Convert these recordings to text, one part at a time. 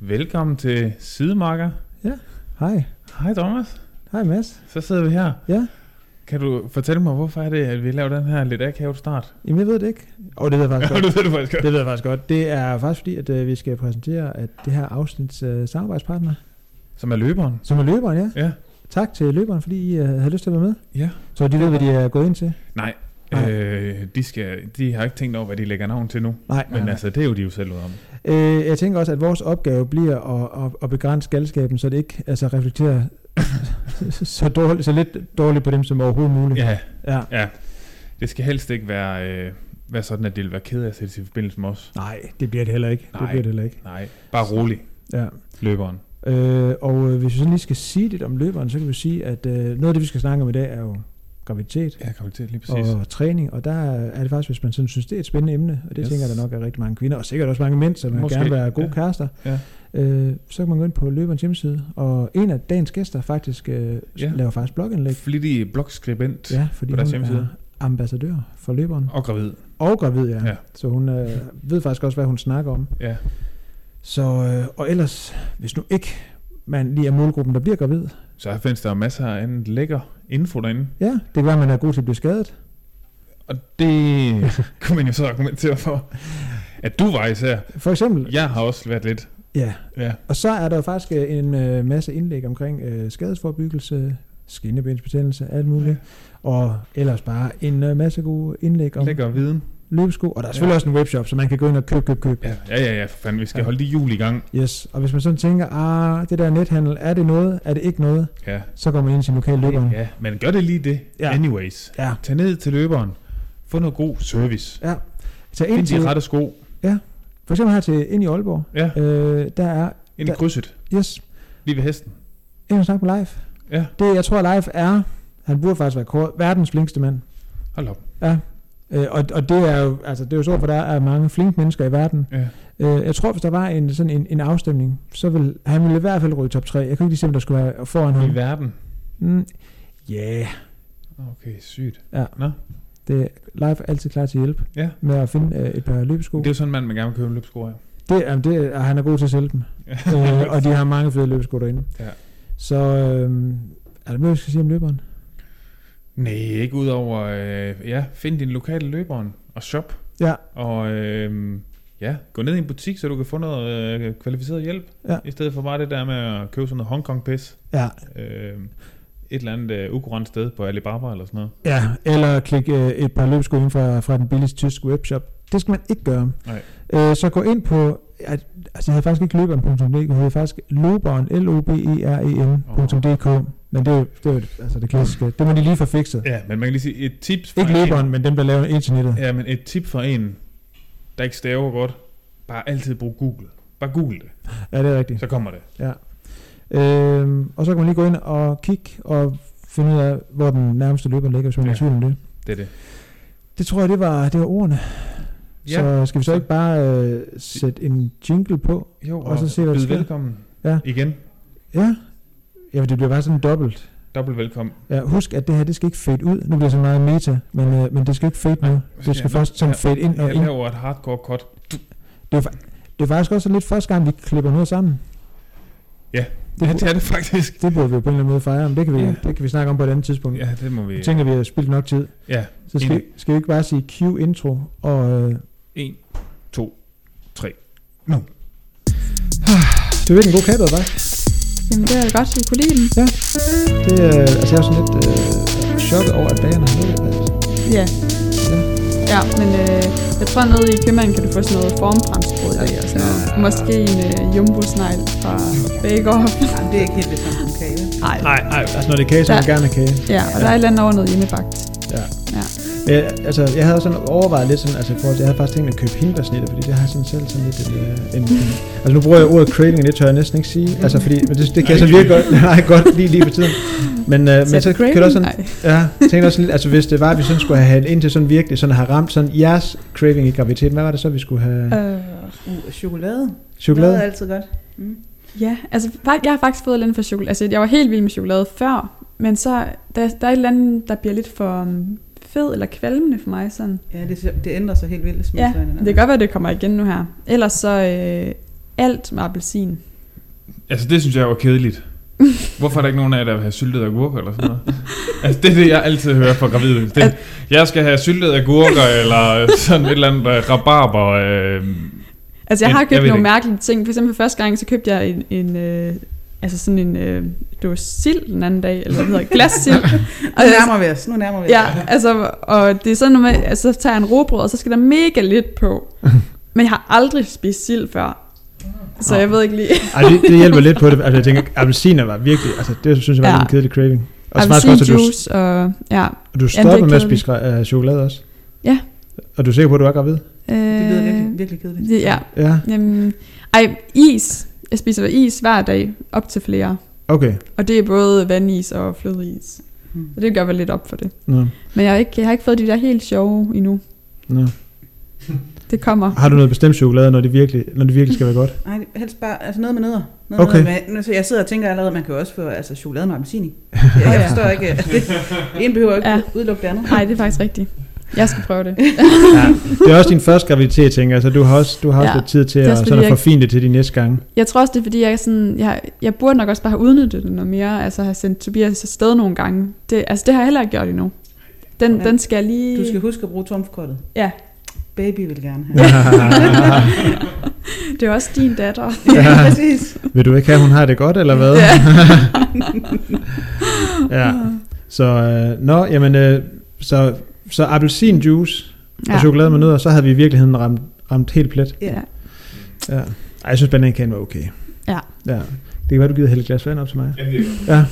Velkommen til Sidemarker. Hej. Hej Thomas. Hej Mads. Så sidder vi her. Ja. Kan du fortælle mig, hvorfor er det, at vi laver den her lidt akavet start? Jamen jeg ved det ikke. Og oh, det ved jeg faktisk Ja, godt. du ved det faktisk godt. Det ved jeg faktisk godt. Det er faktisk fordi, at øh, vi skal præsentere at det her afsnits øh, samarbejdspartner, Som er løberen. som er løberen, ja. Ja. Tak til løberen, fordi I øh, havde lyst til at være med. Ja. Så de ved, hvad de er gået ind til. Nej. Nej. Øh, de, skal, de har ikke tænkt over, hvad de lægger navn til nu. Nej, Men nej, altså, det er jo de jo selv ud om. Øh, jeg tænker også, at vores opgave bliver at, at, at begrænse galskaben, så det ikke altså, reflekterer så, dårligt, så lidt dårligt på dem som overhovedet muligt. Ja, ja. ja. Det skal helst ikke være, øh, være sådan, at de vil være ked af at sætte i forbindelse med os. Nej, det bliver det heller ikke. Det Nej. bliver det heller ikke. Nej, bare rolig, Ja. løberen. Øh, og øh, hvis vi sådan lige skal sige lidt om løberen, så kan vi sige, at øh, noget af det, vi skal snakke om i dag, er jo graviditet Ja, til lige præcis. og træning. Og der er det faktisk, hvis man sådan synes, det er et spændende emne, og det Yes. tænker jeg, der nok er rigtig mange kvinder, og sikkert også mange mænd, som Måske. gerne vil være gode Ja. kærester. Ja. Øh, så kan man gå ind på løberens hjemmeside, og en af dagens gæster faktisk øh, Ja. laver faktisk blogindlæg. Flittig blogskribent Ja, fordi på deres hjemmeside. er ambassadør for løberen. og gravid. Og gravid. Ja. ja. Så hun øh, ved faktisk også, hvad hun snakker om. Ja. Så, øh, og ellers, hvis nu ikke man lige er målgruppen, der bliver gravid, Så findes der masser af andet lækker info derinde. ja, det kan være, man er god til at blive skadet. Og det kunne man jo så argumentere for, at du var især. For eksempel, Jeg har også været lidt. ja. Ja, Og så er der jo faktisk øh, en øh, masse indlæg omkring øh, skadesforbyggelse, skinnebensbetændelse, alt muligt. Og ellers bare en øh, masse gode indlæg om lækker viden. Løbesko. Og der er selvfølgelig Ja. ja. også en webshop, så man kan gå ind og købe, købe, købe. Ja, ja, ja, ja for fanden, vi skal Ja. holde de jul i gang. Yes. Og hvis man sådan tænker, ah, det der nethandel, er det noget, er det ikke noget, Ja, så går man ind til lokale løber. ja men gør det lige det. Ja. Anyways. Ja. Tag ned til løberen. Få noget god service. ja. Så ind Find til, de rette sko. for eksempel her til ind i Aalborg, Ja, øh, der er, ind i der- krydset. yes, Lige ved hesten. ind og snakke med Live. Ja, Det, jeg tror, Live er, han burde faktisk være verdens flinkeste mand. hold op. Ja. Øh, og, og det er jo, altså det er jo så, for der er mange flinke mennesker i verden. Ja. Øh, jeg tror, hvis der var en, sådan en, en afstemning, så vil han ville i hvert fald ryge top 3. Jeg kan ikke lige se, om der skulle være foran I ham. verden. Mm, yeah. Okay, sygt. Ja. Nå, Det er live altid klar til at hjælpe ja. med at finde øh, et par løbesko. Det er jo sådan en mand, man gerne vil købe løbsko af. Det, jamen, det er, han er god til at sælge dem. øh, og de har mange fede løbesko derinde. Ja. Så øh, er der mere, vi skal sige om løberen? Nej, ikke udover, øh, ja, find din lokale løberen og shop. Ja. Og øh, ja, gå ned i en butik, så du kan få noget øh, kvalificeret hjælp. Ja. I stedet for bare det der med at købe sådan noget Hongkong-pis. Ja, Øh, et eller andet øh, ukurant sted på Alibaba eller sådan noget. ja. eller klik øh, et par løbesko ind fra, fra den billigste tyske webshop. Det skal man ikke gøre. Nej. Øh, så gå ind på, at, altså jeg havde faktisk ikke løberen.dk, jeg havde faktisk loberen, l o b e r e n.dk, men det er jo, det, er altså det klassiske. Det må de lige få fikset. Ja, men man kan lige sige, et tips fra Ikke en, løberen, men dem, der laver internettet. Ja, men et tip fra en, der ikke staver godt. Bare altid brug Google. Bare google det, Ja, det er rigtigt. så kommer det. Ja. Øhm, og så kan man lige gå ind og kigge og finde ud af, hvor den nærmeste løber ligger, hvis man er Ja. i tvivl om det. Det er det. Det tror jeg, det var, det var ordene. Ja. Så skal vi så ikke bare øh, sætte en jingle på? Jo, Og så se, hvad der sker. velkommen Ja. igen. Ja. Ja, det bliver bare sådan dobbelt. Dobbelt velkommen. Ja, husk, at det her, det skal ikke fade ud. Nu bliver det så meget meta, men, øh, men det skal ikke fade nu. Det skal Ja, først sådan ja, fade ind og Jeg ind. laver et hardcore cut. Det er, fa- det er faktisk også lidt første gang, vi klipper noget sammen. Ja, Det, ja, det er det faktisk. det burde vi jo på en eller anden måde fejre, men det kan vi, Ja. det kan vi snakke om på et andet tidspunkt. Ja, det må vi... Jeg tænker, vi har spildt nok tid. Ja, Så skal, skal vi ikke bare sige Q intro og... Øh, 1, 2, 3. det er virkelig en god kæbe, hva'? Jamen, det er da godt, at I kunne lide den. Det er, altså jeg er sådan lidt øh, chokket over, at bagerne har det. Altså. Ja. Ja, men øh, jeg tror, nede i købmanden kan du få sådan noget formfremsbrød i dag og sådan noget. Måske en øh, jumbo-snegl fra Bake Off. Jamen, det er ikke helt det samme som kage. Nej. Nej, nej, altså når det er kage, så vil jeg Ja. gerne kage. Ja, og der er et eller andet over noget hjemmebagt. Ja. Ja. Men, jeg- altså, jeg havde sådan overvejet lidt sådan, altså forhold til, jeg havde faktisk tænkt mig at købe hindbærsnitter, fordi det har sådan selv sådan lidt en, øh, en, en, altså nu bruger jeg ordet craving, og det tør jeg næsten ikke sige, altså fordi, men det, det kan jeg så virkelig godt, nej, godt lige lige for tiden. Men, øh, men så kan det også sådan, ja, jeg tænkte også sådan lidt, altså hvis det var, at vi sådan skulle have ind til sådan virkelig sådan have ramt sådan jeres craving i graviditeten, hvad var det så, vi skulle have? Øh, Uh, chokolade. Chokolade? Chokolade er altid godt. Mm. ja, altså jeg har faktisk fået andet for chokolade. Altså, jeg var helt vild med chokolade før, men så der, der er et eller andet, der bliver lidt for um, fed eller kvalmende for mig. Sådan. Ja, det, det ændrer sig helt vildt. Ja, det kan godt være, det kommer igen nu her. Ellers så øh, alt med appelsin. Altså, det synes jeg var kedeligt. Hvorfor er der ikke nogen af jer, der vil have syltet agurker eller sådan noget? Altså, det er det, jeg altid hører fra gravide. Det, jeg skal have syltet agurker, eller sådan et eller andet uh, rabarber. Uh, Altså, jeg har jeg købt ved nogle ikke. mærkelige ting. For eksempel første gang, så købte jeg en, en øh, altså sådan en, øh, det var sild den anden dag, eller hvad det hedder, glassild. Nu nærmer vi os, nu nærmer vi os. Ja, altså, og det er sådan noget med, altså, så tager jeg en råbrød, og så skal der mega lidt på. Men jeg har aldrig spist sild før. Så jeg ved ikke lige. Ej, det, det hjælper lidt på det. Altså, jeg tænker, appelsiner var virkelig, altså, det synes jeg var Ja. en kedelig craving. Og at Appelsinjuice, og ja. og du er stoppede med at spise uh, chokolade også. Ja. Og du er sikker på, at du er gravid? Øh, Det lyder virkelig, virkelig kedeligt. det, ja. Ja, Jamen, ej, is. Jeg spiser is hver dag, op til flere. okay. Og det er både vandis og flødeis. Hmm. Så det gør vel lidt op for det. Nå, Men jeg har ikke, jeg har ikke fået de der helt sjove endnu. nå. Det kommer. Har du noget bestemt chokolade, når det virkelig, når det virkelig skal være godt? Nej, helst bare altså noget med nødder. Noget Okay. med, med, så jeg sidder og tænker allerede, at man kan jo også få altså, chokolade med appelsin i. Jeg, Ja, jeg ja. forstår ikke, at det ene behøver ikke Ja. ja. udelukke det andet. Nej, det er faktisk rigtigt. Jeg skal prøve det. Ja. Det er også din første graviditet, tænker jeg, så du har også, du har også Ja, lidt tid til at, også sådan jeg- forfine det til de næste gange. Jeg tror også, det er fordi, jeg, sådan, jeg, jeg burde nok også bare have udnyttet det noget mere. Altså have sendt Tobias afsted nogle gange. Det, altså det har jeg heller ikke gjort endnu. Den, Ja. den skal jeg lige... Du skal huske at bruge trumfkortet. Ja, Baby vil gerne have. det er også din datter. ja, præcis. Vil du ikke have, at hun har det godt, eller hvad? Ja. ja. Så, øh, nå, jamen, øh, så, så appelsinjuice ja. og chokolade med nødder, så havde vi i virkeligheden ramt, ramt helt plet. Ja. ja. Ej, jeg synes, banankage var okay. Ja. ja. Det kan være, du gider hælde et glas vand op til mig. Ja.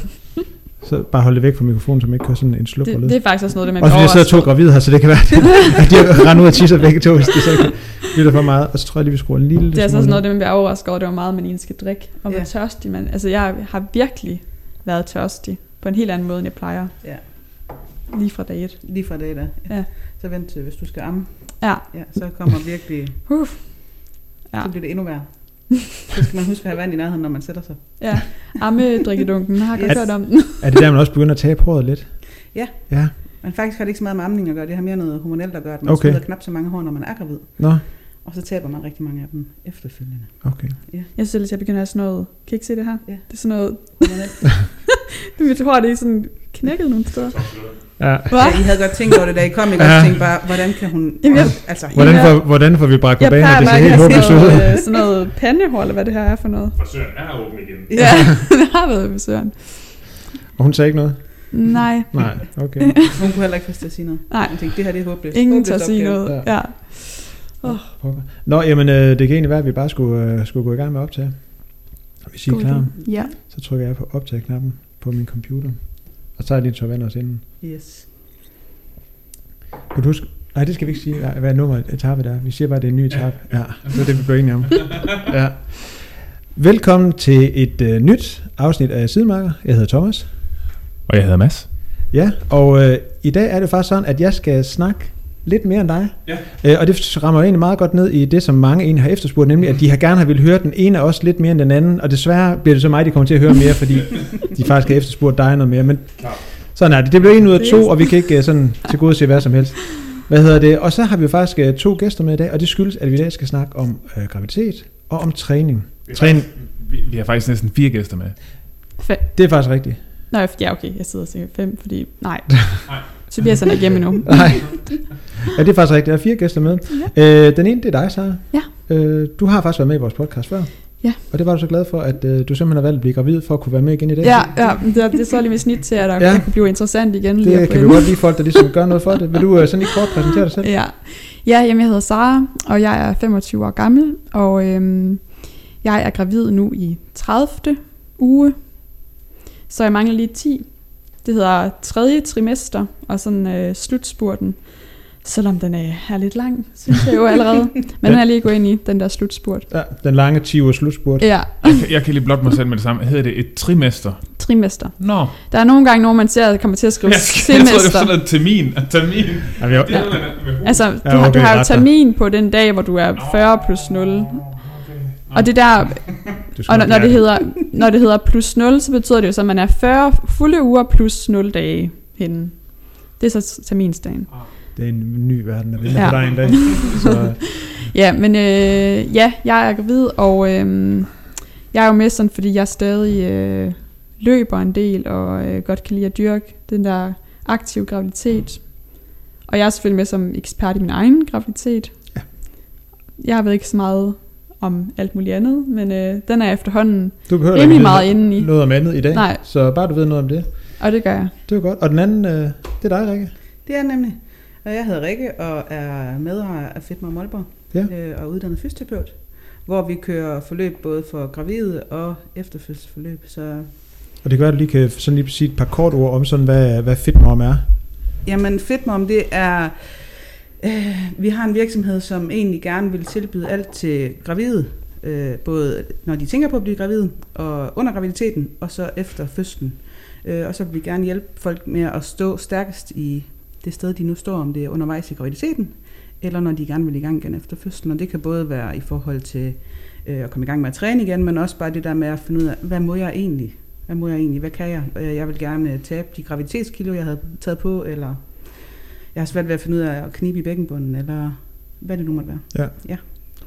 Så bare hold det væk fra mikrofonen, så man ikke kører sådan en sluk Det, lyd. det er faktisk også noget, det man Også fordi jeg sidder to gravide her, så det kan være, at de har rendt ud og tisser begge to, hvis de så ikke lytter for meget. Og så tror jeg lige, vi skruer en lille Det er altså også noget, det man bliver overrasket over, det var meget, man egentlig skal drikke. Og være Ja. tørstig. Man, altså jeg har virkelig været tørstig. På en helt anden måde, end jeg plejer. Ja. Lige fra dag et. Lige fra dag da. Ja. Så vent til, hvis du skal amme, Ja. ja, så kommer virkelig, Uff. Ja. så bliver det endnu værre. Så skal man huske at have vand i nærheden, når man sætter sig. Ja. Amme drikkedunken. Har jeg godt Yes. hørt om den. Er det der, man også begynder at tabe håret lidt? Ja. Ja, Men faktisk har det ikke så meget med amning at gøre. Det har mere noget hormonelt at gøre, at man Okay. smider knap så mange hår, når man er gravid. nå, Og så taber man rigtig mange af dem efterfølgende. okay. Jeg synes ellers, jeg begynder at have sådan noget... Kan I ikke se det her? Ja. Det er sådan noget... Hormonelt. Jeg tror, det er sådan knækket nogle steder. Ja. Hvad? Ja, I havde godt tænkt over det, da I kom. I Ja. tænkte bare, hvordan kan hun... Jamen, jeg- altså, Hvordan får, hvordan får vi bragt Jeg på banen, at det ser helt håbløst sådan ud? øh, sådan noget pandehår, eller hvad det her er for noget. Frisøren er åben igen. Ja, det har været ved Søren. Og hun sagde ikke noget? Nej, Nej, okay. hun kunne heller ikke få til at sige noget. nej. Jeg tænkte, det her det er håbløst. Ingen tør at sige noget. Ja. Ja. Pokker. Nå, jamen, øh, det kan egentlig være, at vi bare skulle, øh, skulle gå i gang med optage. Hvis I er klar. Ja. så trykker jeg på optag-knappen på min computer. Og så er jeg lige en tår vand også inden. Yes. Kan du huske? Nej, det skal vi ikke sige, hvad nummer etape der er. Vi siger bare, at det er en ny etape. Ja, det er det, vi bliver enige om. Ja. Velkommen til et øh, nyt afsnit af Sidemarker. Jeg hedder Thomas. Og jeg hedder Mads. Ja, og øh, i dag er det faktisk sådan, at jeg skal snakke lidt mere end dig. Ja. Øh, og det rammer egentlig meget godt ned i det, som mange egentlig har efterspurgt, nemlig at de har gerne har ville høre den ene af os lidt mere end den anden. Og desværre bliver det så mig, de kommer til at høre mere, fordi de faktisk har efterspurgt dig noget mere. Men sådan er det. Det bliver en ud af to, og vi kan ikke øh, sådan til gode se hvad som helst. Hvad hedder det? Og så har vi jo faktisk øh, to gæster med i dag, og det skyldes, at vi i dag skal snakke om øh, graviditet og om træning. Træning, Vi, vi har faktisk næsten fire gæster med. Fe- det er faktisk rigtigt. Nå, ja, okay. Jeg sidder og siger fem, fordi... Nej. Tobias er ikke hjemme endnu. Nej. Ja, det er faktisk rigtigt. Der er fire gæster med. Ja. Øh, den ene, det er dig, Sara. Ja. Øh, du har faktisk været med i vores podcast før. Ja. Og det var du så glad for, at øh, du simpelthen har valgt at blive gravid for at kunne være med igen i dag. Ja, ja det, er, det er så lige med snit til, at der Ja. kan blive interessant igen. lige Det få kan vi godt lide folk, der ligesom gør noget for det. Vil du øh, sådan lige kort præsentere dig selv? Ja, ja jamen, jeg hedder Sara, og jeg er 25 år gammel, og øhm, jeg er gravid nu i 30. uge, så jeg mangler lige 10. Det hedder tredje trimester, og sådan øh, slutspurten, selvom den er, er lidt lang, synes jeg jo allerede. Men den er lige gået ind i, den der slutspurt. Ja, den lange 10 ugers slutspurt. Ja, Jeg, kan- jeg kan lige blot mig selv med det samme. Hedder det et trimester? trimester. Nå. Der er nogle gange, hvor man ser, at kommer til at skrive Jeg, jeg, jeg tror, det semester. var sådan noget termin. Termin. Ja, vi har, Det er noget med hus. Altså, du, Ja, har, du okay, har jo der. termin på den dag, hvor du er 40 plus 0. Og det der, og når, når, det hedder, når det hedder plus 0, så betyder det jo så, at man er 40 fulde uger plus 0 dage henne. Det er så terminsdagen. Det er en ny verden, der venter Ja. på dig en dag. Så, Ja, men øh, ja, jeg er gravid, og øh, jeg er jo med sådan, fordi jeg stadig øh, løber en del, og øh, godt kan lide at dyrke den der aktive graviditet. Og jeg er selvfølgelig med som ekspert i min egen graviditet. Ja. Jeg ved ikke så meget om alt muligt andet, men øh, den er efterhånden Du behøver rimelig meget inde i. noget om andet i dag. Nej. Så bare du ved noget om det. Og det gør jeg. Det er godt. Og den anden, øh, det er dig, Rikke. Det er nemlig. Og jeg hedder Rikke og er medejer af Fitmar Målborg Ja. øh, og uddannet fysioterapeut, hvor vi kører forløb både for gravide og efterfødselsforløb. Så Og det være, at du lige kan sådan lige sige et par kort ord om, sådan, hvad, hvad fitmom er. Jamen Fitmom, det er... Øh, vi har en virksomhed, som egentlig gerne vil tilbyde alt til gravide. Øh, både når de tænker på at blive gravide, og under graviditeten, og så efter fødslen. Øh, og så vil vi gerne hjælpe folk med at stå stærkest i det sted, de nu står, om det er undervejs i graviditeten, eller når de gerne vil i gang igen efter fødslen. Og det kan både være i forhold til øh, at komme i gang med at træne igen, men også bare det der med at finde ud af, hvad må jeg egentlig? Hvad må jeg egentlig? Hvad kan jeg? Øh, Jeg vil gerne tabe de graviditetskilo, jeg havde taget på, eller jeg har svært ved at finde ud af at knibe i bækkenbunden, eller hvad det nu måtte være.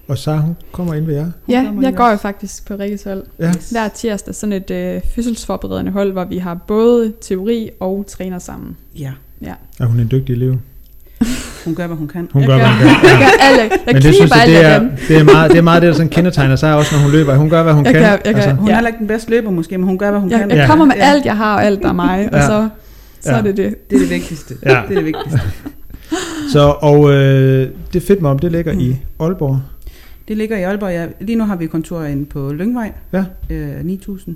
Og så hun kommer ind ved jer. Hun Ja, jeg går jo faktisk på Rikkes hold. Ja. Hver tirsdag sådan et øh, fødselsforberedende hold, hvor vi har både teori og træner sammen. Ja, Er hun en dygtig elev? hun gør, hvad hun kan. Hun gør, gør- hvad hun kan. Jeg gør alle, jeg Men det synes jeg, det er, det, er meget, det er meget det, der sådan kendetegner sig også, når hun løber. Hun gør, hvad hun Jeg kan. kan- jeg altså, Hun er Ja. heller ikke den bedste løber måske, men hun gør, hvad hun Jeg, kan. jeg Ja. kommer med Ja. alt, jeg har, og alt, der er mig, og Ja. så, så Ja. er det det. Det er det vigtigste. Ja. Det er det vigtigste. Så, og øh, det fitmom, det ligger i Aalborg. Det ligger i Aalborg. Ja. Lige nu har vi kontor inde på Lyngvej, Ja. øh, 9000,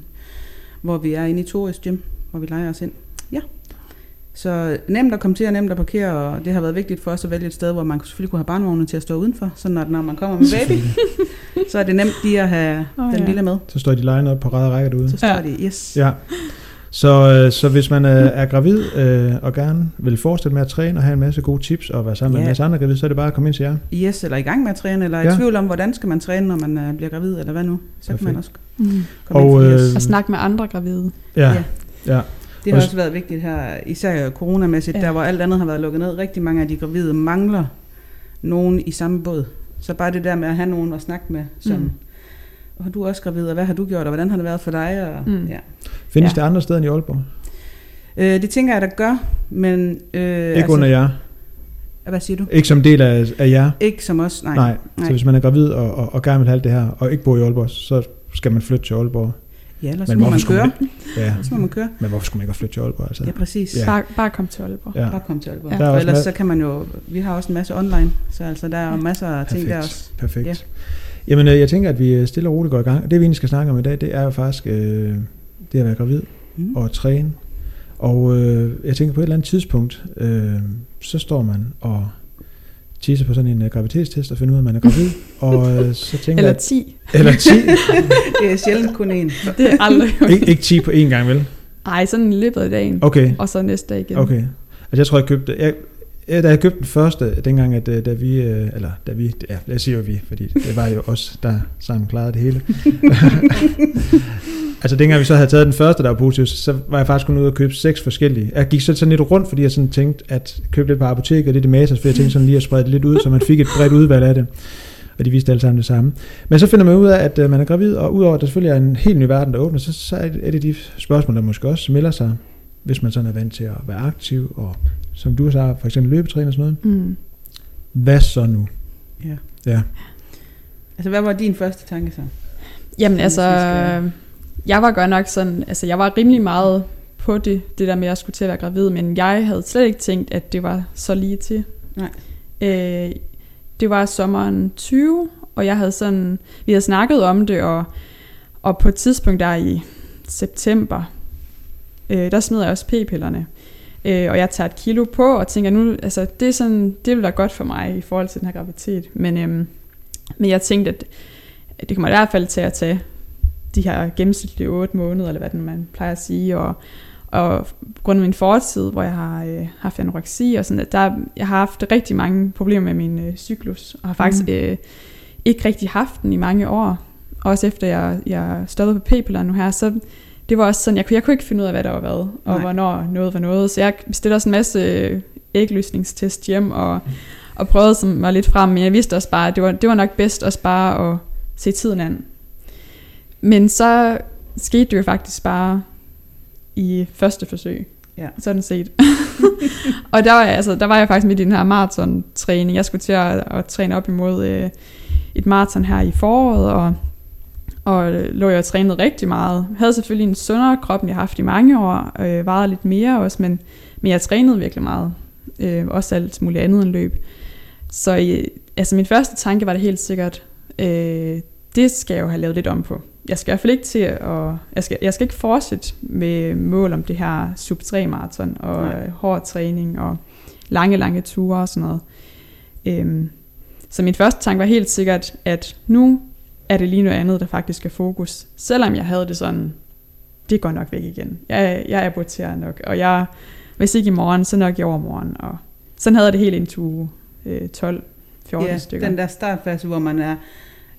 hvor vi er inde i Toris Gym, hvor vi leger os ind. Så nemt at komme til og nemt at parkere, og det har været vigtigt for os at vælge et sted, hvor man selvfølgelig kunne have barnvogne til at stå udenfor, så når, når man kommer med baby, så er det nemt lige at have oh, den ja. lille med. Så står de line op på ræde række derude. Så står Ja. de, yes. Ja. Så, øh, så hvis man øh, er gravid øh, og gerne vil fortsætte med at træne og have en masse gode tips og være sammen med Ja. en masse andre gravide, så er det bare at komme ind til jer. Yes, eller i gang med at træne, eller i Ja. tvivl om, hvordan skal man træne, når man øh, bliver gravid, eller hvad nu. Så kan man Perfekt. også Mm. komme Og, ind for yes. Og snakke med andre gravide. Ja, Ja. ja. Det har Også- også været vigtigt her, især coronamæssigt, Ja. der hvor alt andet har været lukket ned. Rigtig mange af de gravide mangler nogen i samme båd. Så bare det der med at have nogen at snakke med, som, Mm. og du også gravid, og hvad har du gjort, og hvordan har det været for dig? Og, Mm. ja. Findes Ja. det andre steder end i Aalborg? øh, det tænker jeg, der gør, men... Øh, Ikke under jer? Hvad siger du? Ikke som del af, af jer? Ikke som os, nej. Nej. nej. Så hvis man er gravid og, og, og gerne vil have alt det her, og ikke bor i Aalborg, så skal man flytte til Aalborg. Ja, ellers Men må man køre. man Ja, Så må man køre. men hvorfor skulle man ikke flytte til Aalborg? Altså? Ja, præcis. Ja. Ja. Bare, bare kom til Aalborg. Ja. Bare kom til Aalborg. Ja. Ja. Også ellers så kan man jo... Vi har også en masse online, så altså der er jo masser af ting der også. Perfekt. Ja. Jamen, øh, jeg tænker, at vi øh, stille og roligt går i gang. Det, vi egentlig skal snakke om i dag, det er jo faktisk øh, det at være gravid Mm. og træne. Og øh, jeg tænker, på et eller andet tidspunkt, øh, så står man og tisser på sådan en uh, graviditetstest og finder ud af, at man er gravid. og øh, så tænker Eller jeg... 10. Eller 10. Det er sjældent kun én. Det er aldrig. ikke, ikke 10 på én gang, vel? Ej, sådan i løbet af dagen. Okay, Og så næste dag igen. okay. Altså, jeg tror, jeg købte... Jeg, ja, da jeg købte den første, dengang, at øh, da vi, eller da vi, ja, jeg siger jo vi, fordi det var jo os, der sammen klarede det hele. altså dengang vi så havde taget den første, der var positiv, så var jeg faktisk kun ude og købe seks forskellige. Jeg gik så sådan lidt rundt, fordi jeg sådan tænkte, at købe lidt på apoteket og lidt i Matas, for jeg tænkte sådan lige at sprede det lidt ud, så man fik et bredt udvalg af det. Og de viste alle sammen det samme. Men så finder man ud af, at øh, man er gravid, og udover at der selvfølgelig er en helt ny verden, der åbner, så, så er det de spørgsmål, der måske også melder sig, hvis man sådan er vant til at være aktiv, og som du så for eksempel løbetræner og sådan noget. Mm. Hvad så nu? Ja. Ja. Altså, hvad var din første tanke så? Jamen altså, jeg var godt nok sådan, altså jeg var rimelig meget på det, det der med, at jeg skulle til at være gravid, men jeg havde slet ikke tænkt, at det var så lige til. Nej. Øh, det var sommeren 20, og jeg havde sådan, vi havde snakket om det, og, og på et tidspunkt der i september, øh, der smed jeg også p-pillerne. Øh, og jeg tager et kilo på, og tænker nu, altså det er sådan, det vil være godt for mig i forhold til den her graviditet. Men, øhm, men jeg tænkte, at det kommer i hvert fald til at tage de her gennemsnitlige 8 måneder, eller hvad den man plejer at sige, og, og på grund af min fortid, hvor jeg har øh, haft anoreksi og sådan, at der, jeg har haft rigtig mange problemer med min øh, cyklus, og har faktisk Mm. mm. øh, ikke rigtig haft den i mange år. Også efter jeg, jeg stoppede på p-piller nu her, så det var også sådan, jeg kunne, jeg kunne ikke finde ud af, hvad der var hvad, og Nej. hvornår noget var noget. Så jeg bestilte også en masse øh, ægløsningstest hjem, og, og prøvede som var lidt frem, men jeg vidste også bare, at det var, det var nok bedst også bare at se tiden an. Men så skete det jo faktisk bare i første forsøg. Ja. Sådan set. og der var, jeg, altså, der var jeg faktisk midt i den her maraton-træning. Jeg skulle til at, at træne op imod øh, et maraton her i foråret, og, og lå jeg og trænede rigtig meget. Jeg havde selvfølgelig en sundere krop, end jeg har haft i mange år, øh, vejede lidt mere også, men, men jeg trænede virkelig meget. Øh, også alt muligt andet end løb. Så øh, altså, min første tanke var det helt sikkert, øh, det skal jeg jo have lavet lidt om på jeg skal i hvert fald ikke til at, jeg skal, jeg skal ikke fortsætte med mål om det her sub 3 maraton og Nej. hård træning og lange, lange ture og sådan noget. Øhm, så min første tanke var helt sikkert, at nu er det lige noget andet, der faktisk er fokus. Selvom jeg havde det sådan, det går nok væk igen. Jeg, jeg aborterer nok, og jeg, hvis ikke i morgen, så nok i overmorgen. Og sådan havde jeg det helt indtil uge øh, 12-14 ja, stykker. den der startfase, hvor man er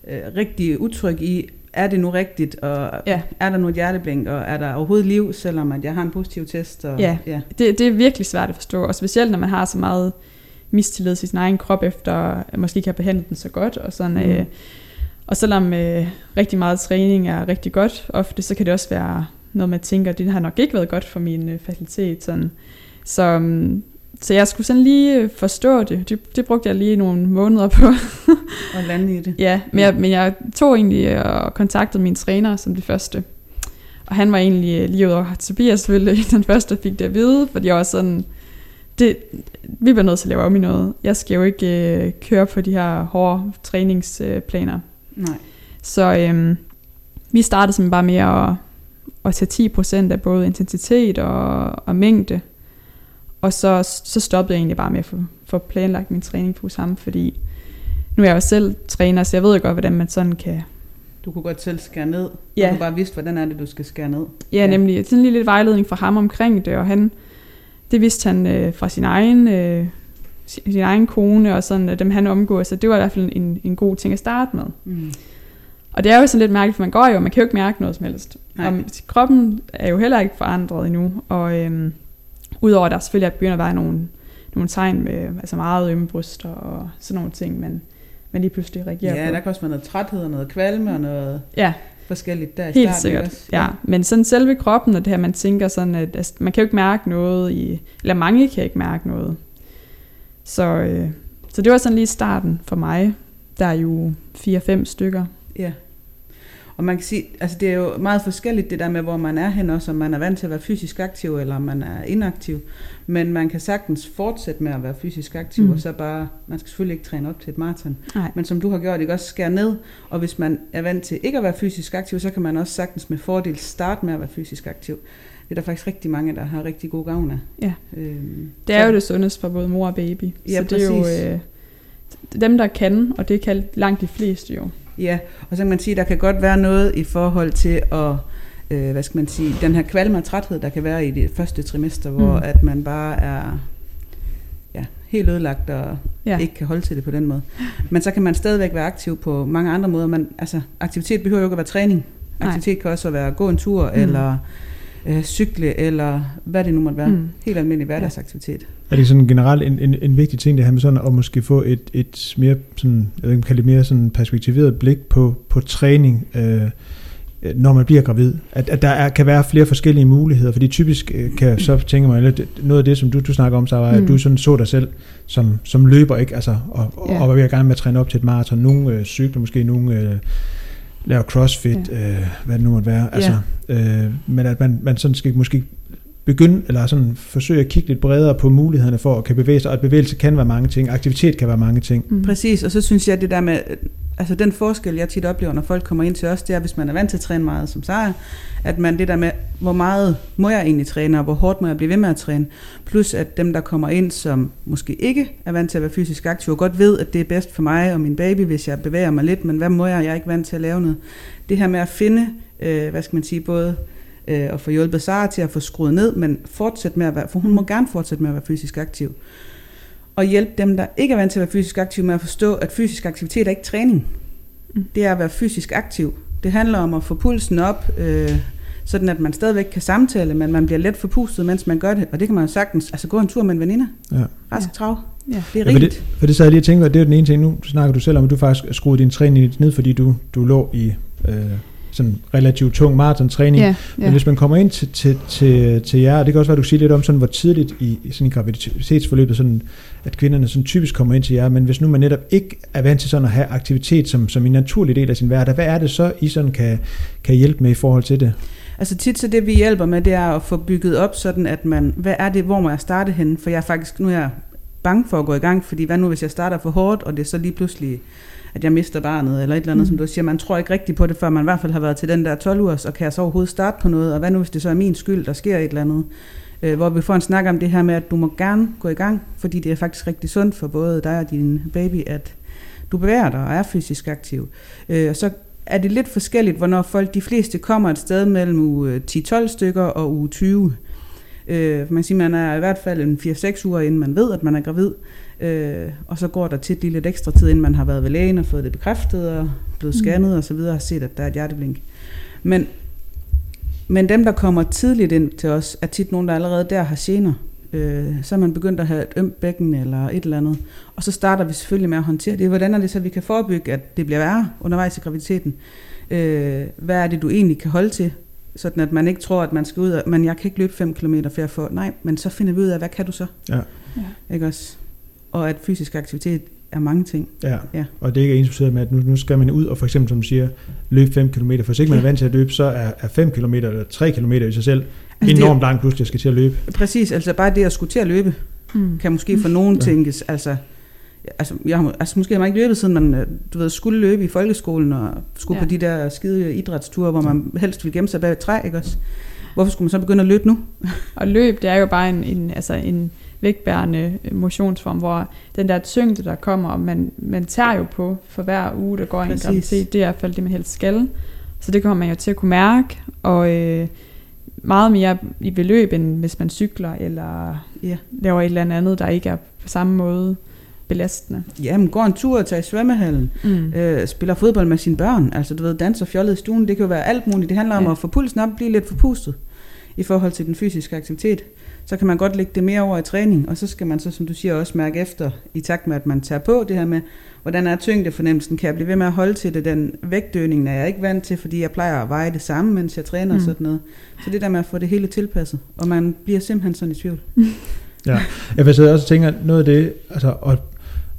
øh, rigtig utryg i, er det nu rigtigt, og ja. er der nu et hjerteblink, og er der overhovedet liv, selvom at jeg har en positiv test? Og, ja, ja. Det, det er virkelig svært at forstå, og specielt når man har så meget mistillid til sin egen krop, efter at måske ikke have behandlet den så godt, og sådan... Mm. Øh, og selvom øh, rigtig meget træning er rigtig godt ofte, så kan det også være noget, man tænker, det har nok ikke været godt for min øh, facilitet. Sådan. Så, um, så jeg skulle sådan lige forstå det. det. Det brugte jeg lige nogle måneder på. og lande i det. Ja, men jeg, men jeg tog egentlig og kontaktede min træner som det første. Og han var egentlig øh, lige over Tobias selvfølgelig den første, fik det at vide, fordi jeg var sådan, det, vi bliver nødt til at lave om i noget. Jeg skal jo ikke øh, køre på de her hårde træningsplaner. Nej. Så øhm, vi startede simpelthen bare med at, at tage 10% af både intensitet og, og mængde og så, så stoppede jeg egentlig bare med at få, få planlagt min træning på sammen, fordi nu er jeg jo selv træner, så jeg ved jo godt, hvordan man sådan kan... Du kunne godt selv skære ned, ja. du bare vidste, hvordan er det, du skal skære ned. Ja, ja. nemlig. Sådan en lille vejledning fra ham omkring det, og han, det vidste han øh, fra sin egen, øh, sin, sin egen kone, og sådan, at dem han omgår, så det var i hvert fald en, en god ting at starte med. Mm. Og det er jo sådan lidt mærkeligt, for man går jo, man kan jo ikke mærke noget som helst. Nej. Og kroppen er jo heller ikke forandret endnu, og... Øh, Udover at der selvfølgelig er begyndt at være nogle, nogle tegn med altså meget ømme bryster og sådan nogle ting, men, men lige pludselig reagerer ja, på. Ja, der kan også være noget træthed og noget kvalme og noget ja. forskelligt der i Helt starten, sikkert, også? Ja. ja. Men sådan selve kroppen og det her, man tænker sådan, at altså, man kan jo ikke mærke noget, i, eller mange kan ikke mærke noget. Så, øh, så det var sådan lige starten for mig. Der er jo 4-5 stykker. Ja. Og man kan sige, altså det er jo meget forskelligt det der med, hvor man er hen også, om man er vant til at være fysisk aktiv, eller om man er inaktiv. Men man kan sagtens fortsætte med at være fysisk aktiv, mm. og så bare, man skal selvfølgelig ikke træne op til et maraton. Men som du har gjort, det også skære ned. Og hvis man er vant til ikke at være fysisk aktiv, så kan man også sagtens med fordel starte med at være fysisk aktiv. Det er der faktisk rigtig mange, der har rigtig god gavn af. Ja. Øhm, det er så. jo det sundeste for både mor og baby. Ja, så det er jo øh, dem, der kan, og det kan langt de fleste jo. Ja, og så kan man sige, at der kan godt være noget i forhold til at, øh, hvad skal man sige, den her kvalme og træthed, der kan være i det første trimester, hvor mm. at man bare er ja, helt ødelagt og ja. ikke kan holde til det på den måde. Men så kan man stadigvæk være aktiv på mange andre måder. Man, altså, aktivitet behøver jo ikke at være træning. Aktivitet Nej. kan også være at gå en tur, mm. eller øh, cykle, eller hvad det nu måtte være. Mm. Helt almindelig hverdagsaktivitet. Er det sådan generelt en, en, en vigtig ting, det her med sådan at måske få et, et mere, sådan, jeg ved ikke, det mere sådan perspektiveret blik på, på træning, øh, når man bliver gravid. At, at der er, kan være flere forskellige muligheder, fordi typisk øh, kan jeg så tænke mig, at noget af det, som du, du snakker om, så var, at mm. du sådan så dig selv som, som løber, ikke? Altså, og, ja. og var ved at gerne med at træne op til et maraton. Nogle øh, cykler, måske nogle øh, laver crossfit, ja. øh, hvad det nu måtte være. Altså, ja. øh, men at man, man sådan skal måske begynde, eller sådan forsøge at kigge lidt bredere på mulighederne for at kan bevæge sig, og at bevægelse kan være mange ting, aktivitet kan være mange ting. Mm. Præcis, og så synes jeg, det der med, altså den forskel, jeg tit oplever, når folk kommer ind til os, det er, hvis man er vant til at træne meget som sejr, at man det der med, hvor meget må jeg egentlig træne, og hvor hårdt må jeg blive ved med at træne, plus at dem, der kommer ind, som måske ikke er vant til at være fysisk aktiv, og godt ved, at det er bedst for mig og min baby, hvis jeg bevæger mig lidt, men hvad må jeg, jeg er ikke vant til at lave noget. Det her med at finde, øh, hvad skal man sige, både øh, og få hjulpet Sara til at få skruet ned, men fortsætte med at være, for hun må gerne fortsætte med at være fysisk aktiv. Og hjælpe dem, der ikke er vant til at være fysisk aktiv, med at forstå, at fysisk aktivitet er ikke træning. Mm. Det er at være fysisk aktiv. Det handler om at få pulsen op, øh, sådan at man stadigvæk kan samtale, men man bliver let forpustet, mens man gør det. Og det kan man jo sagtens, altså gå en tur med en veninde. Ja. Rask trav. Ja, det er ja, for, det, for det så jeg lige tænkt, at det er den ene ting. Nu snakker du selv om, at du faktisk skruede din træning ned, fordi du, du lå i... Øh, sådan relativt tung maratontræning. Ja, Men ja. hvis man kommer ind til, til, til, til jer, og det kan også være, du siger lidt om, sådan, hvor tidligt i, i sådan i graviditetsforløbet, sådan, at kvinderne sådan typisk kommer ind til jer, men hvis nu man netop ikke er vant til sådan at have aktivitet som, som en naturlig del af sin hverdag, hvad er det så, I sådan kan, kan hjælpe med i forhold til det? Altså tit så det vi hjælper med, det er at få bygget op sådan, at man, hvad er det, hvor må jeg starte henne? For jeg er faktisk, nu er jeg bange for at gå i gang, fordi hvad nu hvis jeg starter for hårdt, og det er så lige pludselig, at jeg mister barnet, eller et eller andet, mm. som du siger, man tror ikke rigtigt på det, før man i hvert fald har været til den der 12 ugers, og kan jeg så overhovedet starte på noget, og hvad nu hvis det så er min skyld, der sker et eller andet? Øh, hvor vi får en snak om det her med, at du må gerne gå i gang, fordi det er faktisk rigtig sundt for både dig og din baby, at du bevæger dig og er fysisk aktiv. Øh, og så er det lidt forskelligt, hvornår folk, de fleste kommer et sted mellem uge 10-12 stykker og uge 20. Øh, man siger, man er i hvert fald en 4-6 uger, inden man ved, at man er gravid. Øh, og så går der tit lige lidt ekstra tid, inden man har været ved lægen og fået det bekræftet og blevet Mm. scannet og så videre og set, at der er et hjerteblink. Men, men dem, der kommer tidligt ind til os, er tit nogen, der allerede der har gener. Øh, så er man begyndt at have et ømt bækken eller et eller andet. Og så starter vi selvfølgelig med at håndtere det. Hvordan er det så, vi kan forebygge, at det bliver værre undervejs i graviditeten? Øh, hvad er det, du egentlig kan holde til? Sådan at man ikke tror, at man skal ud af, men jeg kan ikke løbe 5 km for at få, nej, men så finder vi ud af, hvad kan du så? Ja. Ja. Ikke også? Og at fysisk aktivitet er mange ting. Ja. Ja. Og det er ikke ens med, at nu, nu skal man ud og for eksempel, som du siger, løbe 5 km. For hvis ikke man er vant til at løbe, så er, er 5 km eller 3 km i sig selv Altså, enormt langt pludselig, jeg skal til at løbe. Præcis, altså bare det at skulle til at løbe, Mm. kan måske for nogen Ja. tænkes, altså, altså, jeg har, altså måske har man ikke løbet, siden man øh, du ved, skulle løbe i folkeskolen, og skulle Ja. på de der skide idrætsture, hvor man helst ville gemme sig bag et træ, ikke også? Hvorfor skulle man så begynde at løbe nu? Og løb, det er jo bare en, en, altså en vægtbærende motionsform, hvor den der tyngde, der kommer, og man, man tager jo på for hver uge, der går i en Præcis. graviditet, det er i hvert fald det, man helst skal. Så det kommer man jo til at kunne mærke, og øh, meget mere i beløb, end hvis man cykler, eller Ja. laver et eller andet, der ikke er på samme måde belastende. Jamen, går en tur og tager i svømmehallen, Mm. øh, spiller fodbold med sine børn, altså du ved, danser fjollet i stuen, det kan jo være alt muligt. Det handler om Ja. at få pulsen op, blive lidt forpustet i forhold til den fysiske aktivitet. Så kan man godt lægge det mere over i træning, og så skal man så, som du siger, også mærke efter, i takt med, at man tager på det her med, hvordan er tyngdefornemmelsen, kan jeg blive ved med at holde til det, den vægtøgning er jeg ikke vant til, fordi jeg plejer at veje det samme, mens jeg træner mm. og sådan noget. Så det der med at få det hele tilpasset, og man bliver simpelthen sådan i tvivl. Jeg vil sidde også og tænke, at noget af det, altså, og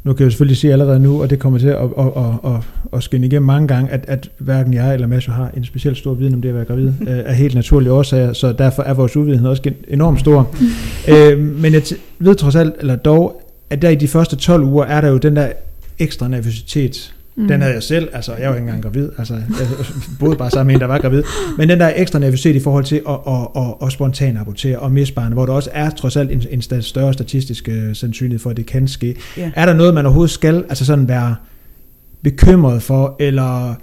nu kan jeg selvfølgelig sige allerede nu, og det kommer til at, at, at, at, at skinne igennem mange gange, at, at hverken jeg eller Mads har en specielt stor viden om det at være gravid, øh, af helt naturlige årsager, så derfor er vores uvidenhed også enormt stor. øh, men jeg ved trods alt, eller dog, at der i de første 12 uger, er der jo den der ekstra nervøsitet, Mm. den havde jeg selv, altså jeg var ikke engang gravid, altså jeg boede bare sammen med en, der var gravid, men den der ekstra nervøsitet i forhold til at, at, at, at spontan abortere og misbarne, hvor der også er trods alt en, en større statistisk øh, sandsynlighed for, at det kan ske. Ja. Er der noget, man overhovedet skal altså sådan være bekymret for, eller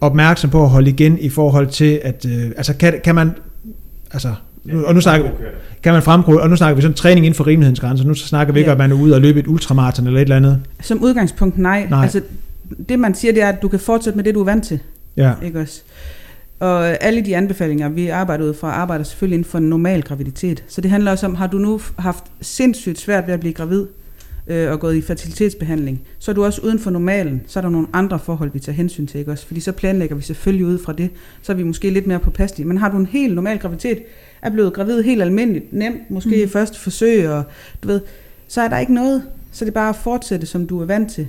opmærksom på at holde igen i forhold til, at, øh, altså kan, kan man, altså, nu, og nu snakker, kan man fremgå, og nu snakker vi sådan træning inden for rimelighedens grænser, nu snakker vi ikke, Ja. at man er ude og løbe et ultramaraton eller et eller andet. Som udgangspunkt nej. Nej. Altså, det man siger, det er, at du kan fortsætte med det, du er vant til. Ja, Ikke også? Og alle de anbefalinger, vi arbejder ud fra, arbejder selvfølgelig inden for en normal graviditet. Så det handler også om, har du nu haft sindssygt svært ved at blive gravid, øh, og gået i fertilitetsbehandling, så er du også uden for normalen, så er der nogle andre forhold, vi tager hensyn til, ikke også? Fordi så planlægger vi selvfølgelig ud fra det, så er vi måske lidt mere påpasselige. Men har du en helt normal graviditet, er blevet gravid helt almindeligt, nemt, måske Mm. mm. første forsøg, og du ved, så er der ikke noget. Så det er bare at fortsætte, som du er vant til.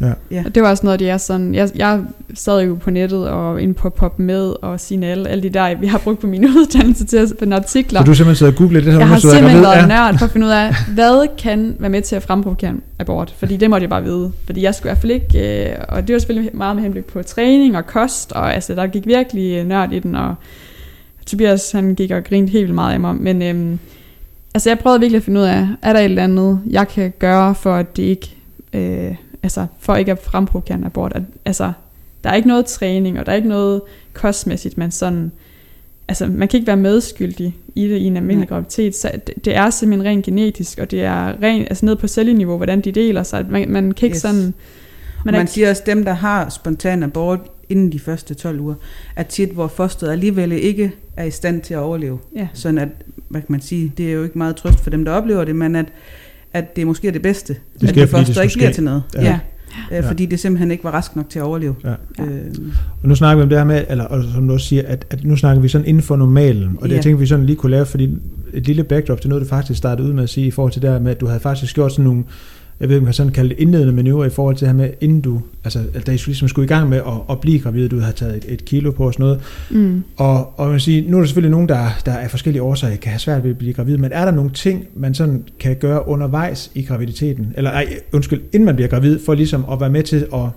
Ja. Ja. Og det var også noget, det er sådan, jeg, jeg sad jo på nettet og inde på Pop Med og Signal, alle de der, vi har brugt på min uddannelse til at finde artikler. Så du simpelthen sidder og googler det her, jeg har simpelthen været nørd for at finde ud af, hvad kan være med til at fremprovokere abort? Fordi det måtte jeg bare vide. Fordi jeg skulle i hvert fald ikke, øh, og det var selvfølgelig meget med henblik på træning og kost, og altså, der gik virkelig øh, nørd i den, og Tobias han gik og grinede helt vildt meget af mig. Men øhm, altså, jeg prøvede virkelig at finde ud af, er der et eller andet, jeg kan gøre for, at det ikke, øh, altså, for ikke at fremprovokere en abort? At, altså, der er ikke noget træning, og der er ikke noget kostmæssigt, man sådan, altså, man kan ikke være medskyldig i det i en almindelig Nej. graviditet, så det, det er simpelthen rent genetisk, og det er rent, altså ned på celleniveau, hvordan de deler sig, man, man kan ikke Yes. sådan, Man, man, er, siger også, dem, der har spontan abort inden de første 12 uger, er tit, hvor fosteret alligevel ikke er i stand til at overleve. ja, Sådan at, hvad kan man sige, det er jo ikke meget trøst for dem, der oplever det, men at, at det måske er det bedste. Det at sker, det fordi det ikke bliver til noget. Ja. Ja. ja. øh, fordi det simpelthen ikke var rask nok til at overleve. Ja. Ja. Øh, Og nu snakker vi om det her med, eller og som du også siger, at, at nu snakker vi sådan inden for normalen, og det Ja. jeg tænker vi sådan lige kunne lave, fordi et lille backdrop til noget, du faktisk startede ud med at sige, i forhold til det her med, at du havde faktisk gjort sådan nogle, jeg ved ikke, om man sådan kalde det indledende manøvrer i forhold til det her med, inden du, altså at da I ligesom skulle i gang med at, at blive gravid, du havde taget et, et kilo på og sådan noget, Mm. og, og man vil sige, nu er der selvfølgelig nogen, der, der af forskellige årsager kan have svært ved at blive gravid, men er der nogle ting, man sådan kan gøre undervejs i graviditeten, eller ej, undskyld, inden man bliver gravid, for ligesom at være med til at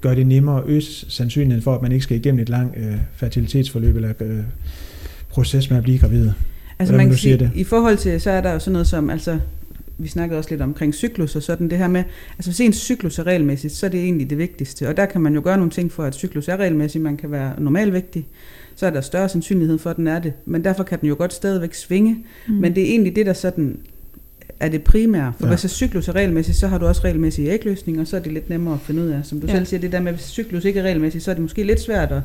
gøre det nemmere og øge sandsynligheden for, at man ikke skal igennem et langt øh, fertilitetsforløb eller øh, proces med at blive gravid. Altså Hvordan man kan sige, det? i forhold til, så er der jo sådan noget som, altså vi snakkede også lidt omkring cyklus og sådan det her med, altså hvis ens cyklus er regelmæssigt, så er det egentlig det vigtigste. Og der kan man jo gøre nogle ting for, at cyklus er regelmæssigt. Man kan være normalvægtig, så er der større sandsynlighed for, at den er det. Men derfor kan den jo godt stadigvæk svinge. Mm. Men det er egentlig det, der sådan er det primære. For Ja. hvis cyklus er regelmæssigt, så har du også regelmæssige ægløsninger, og så er det lidt nemmere at finde ud af. Som du ja. selv siger, det der med, hvis cyklus ikke er regelmæssigt, så er det måske lidt svært at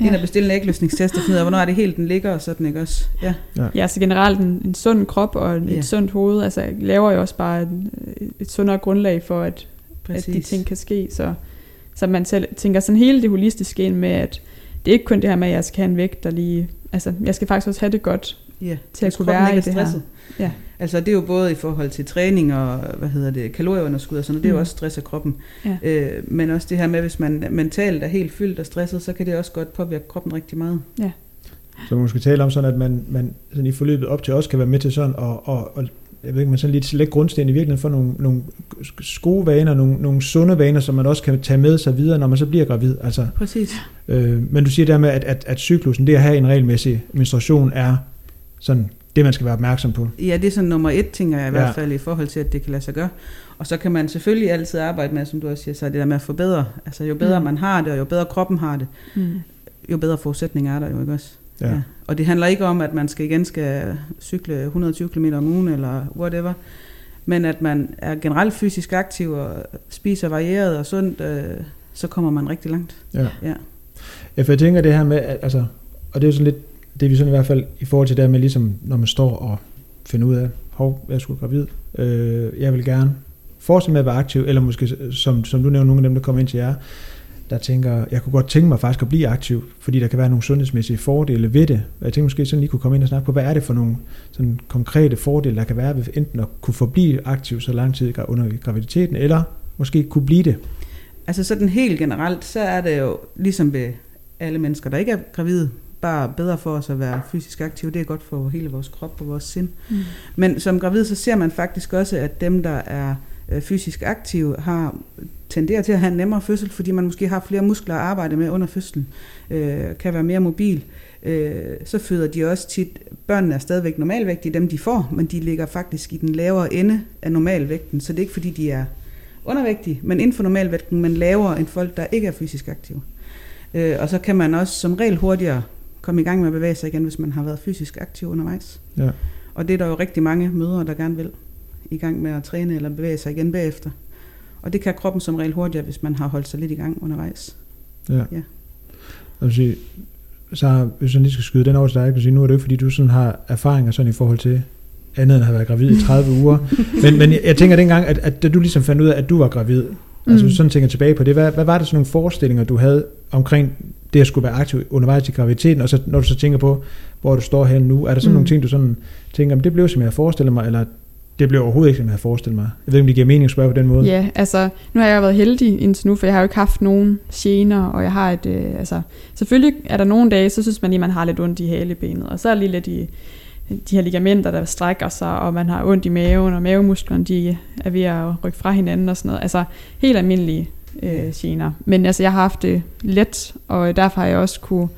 ja. ind ja. og bestille en ægløsningstest og finde ud af, hvornår er det helt, den ligger og sådan, ikke også? Ja. Ja, så generelt en, en sund krop og et Ja. sundt hoved, altså laver jo også bare et, et sundere grundlag for, at, Præcis. at de ting kan ske. Så, så man selv tænker sådan hele det holistiske ind med, at det er ikke kun det her med, at jeg skal have en vægt, der lige... Altså, jeg skal faktisk også have det godt. Ja, til at kunne være i det her. stresset. Ja. Altså det er jo både i forhold til træning og hvad hedder det, kalorieunderskud og sådan noget, det er jo Mm. også stress af kroppen. Ja. Øh, men også det her med, hvis man mentalt er helt fyldt og stresset, så kan det også godt påvirke kroppen rigtig meget. Så man skal tale om sådan, at man, man sådan i forløbet op til også kan være med til sådan, og, og, og jeg ved ikke, man sådan lidt lægge grundsten i virkeligheden for nogle, nogle gode vaner, nogle, nogle sunde vaner, som man også kan tage med sig videre, når man så bliver gravid. Altså, Præcis. øh, men du siger der med, at, at, at cyklusen, det at have en regelmæssig menstruation, er sådan det, man skal være opmærksom på. Ja, det er sådan nummer et, tænker jeg i Ja. hvert fald, i forhold til, at det kan lade sig gøre. Og så kan man selvfølgelig altid arbejde med, som du også siger, så det der med at forbedre. Altså jo bedre mm. man har det, og jo bedre kroppen har det, Mm. jo bedre forudsætninger er der jo, ikke også? Ja. Ja. Og det handler ikke om, at man skal igen skal cykle 120 km om ugen, eller whatever. Men at man er generelt fysisk aktiv, og spiser varieret og sundt, øh, så kommer man rigtig langt. ja. Ja. Ja, for jeg tænker det her med, at, altså, og det er jo sådan lidt, det er vi sådan i hvert fald i forhold til det med, ligesom, når man står og finder ud af, hov, jeg skulle gravid, øh, jeg vil gerne fortsætte med at være aktiv, eller måske, som, som du nævner, nogle af dem, der kommer ind til jer, der tænker, jeg kunne godt tænke mig faktisk at blive aktiv, fordi der kan være nogle sundhedsmæssige fordele ved det. Jeg tænker måske sådan lige kunne komme ind og snakke på, hvad er det for nogle sådan konkrete fordele, der kan være ved enten at kunne forblive aktiv så lang tid under graviditeten, eller måske kunne blive det. Altså sådan helt generelt, så er det jo ligesom ved alle mennesker, der ikke er gravide, bare bedre for os at være fysisk aktive. Det er godt for hele vores krop og vores sind. Mm. Men som gravid, så ser man faktisk også, at dem, der er øh, fysisk aktive, har tenderer til at have en nemmere fødsel, fordi man måske har flere muskler at arbejde med under fødslen, øh, kan være mere mobil. Øh, så føder de også tit, børnene er stadigvæk normalvægtige, dem de får, men de ligger faktisk i den lavere ende af normalvægten, så det er ikke fordi, de er undervægtige, men inden for normalvægten, men lavere end folk, der ikke er fysisk aktive. Øh, og så kan man også som regel hurtigere komme i gang med at bevæge sig igen, hvis man har været fysisk aktiv undervejs. Ja. Og det er der jo rigtig mange mødre, der gerne vil i gang med at træne eller bevæge sig igen bagefter. Og det kan kroppen som regel hurtigere, hvis man har holdt sig lidt i gang undervejs. Ja. Ja. Jeg sige, så hvis jeg lige skal skyde den over til dig, jeg kan sige, nu er det jo ikke, fordi du sådan har erfaringer sådan i forhold til andet end at have været gravid i 30 uger. Men, men jeg, tænker dengang, at, at da du ligesom fandt ud af, at du var gravid, mm. altså Mm. sådan tænker tilbage på det, hvad, hvad var det sådan nogle forestillinger, du havde omkring det at skulle være aktiv undervejs i graviditeten, og så når du så tænker på, hvor du står her nu, er der sådan mm. Nogle ting, du sådan tænker, om det blev, som jeg havde forestillet mig, eller det blev overhovedet ikke, som jeg havde forestillet mig. Jeg ved ikke, om det giver mening at spørge på den måde. Ja, altså, nu har jeg været heldig indtil nu, for jeg har jo ikke haft nogen gener, og jeg har et, øh, altså, selvfølgelig er der nogle dage, så synes man lige, man har lidt ondt i halebenet, og så er lige lidt i de her ligamenter, der strækker sig, og man har ondt i maven, og mavemusklerne, de er ved at rykke fra hinanden og sådan noget. Altså, helt almindelige øh, gener. Men altså, jeg har haft det let, og derfor har jeg også kunne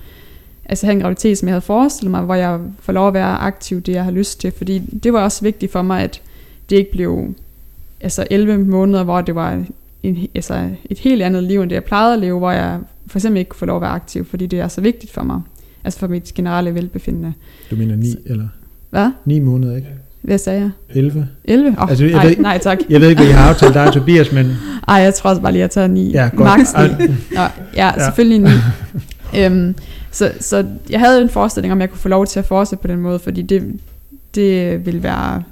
altså, have en graviditet, som jeg havde forestillet mig, hvor jeg får lov at være aktiv, det jeg har lyst til, fordi det var også vigtigt for mig, at det ikke blev altså 11 måneder, hvor det var en, altså et helt andet liv, end det jeg plejede at leve, hvor jeg for eksempel ikke kunne få lov at være aktiv, fordi det er så vigtigt for mig. Altså for mit generelle velbefindende. Du mener 9 eller Hvad? 9 måneder, ikke? Hvad sagde jeg? 11? 11? Oh, Altså, jeg nej, ved- nej, tak. Jeg ved ikke, hvad I har aftalt dig og Tobias, men Ej, jeg tror også bare lige, at jeg tager 9. ja, godt. Max 9. Ej, Nå, ja, Ja. selvfølgelig 9. øhm, så, så jeg havde en forestilling om, jeg kunne få lov til at fortsætte på den måde, fordi det, det ville være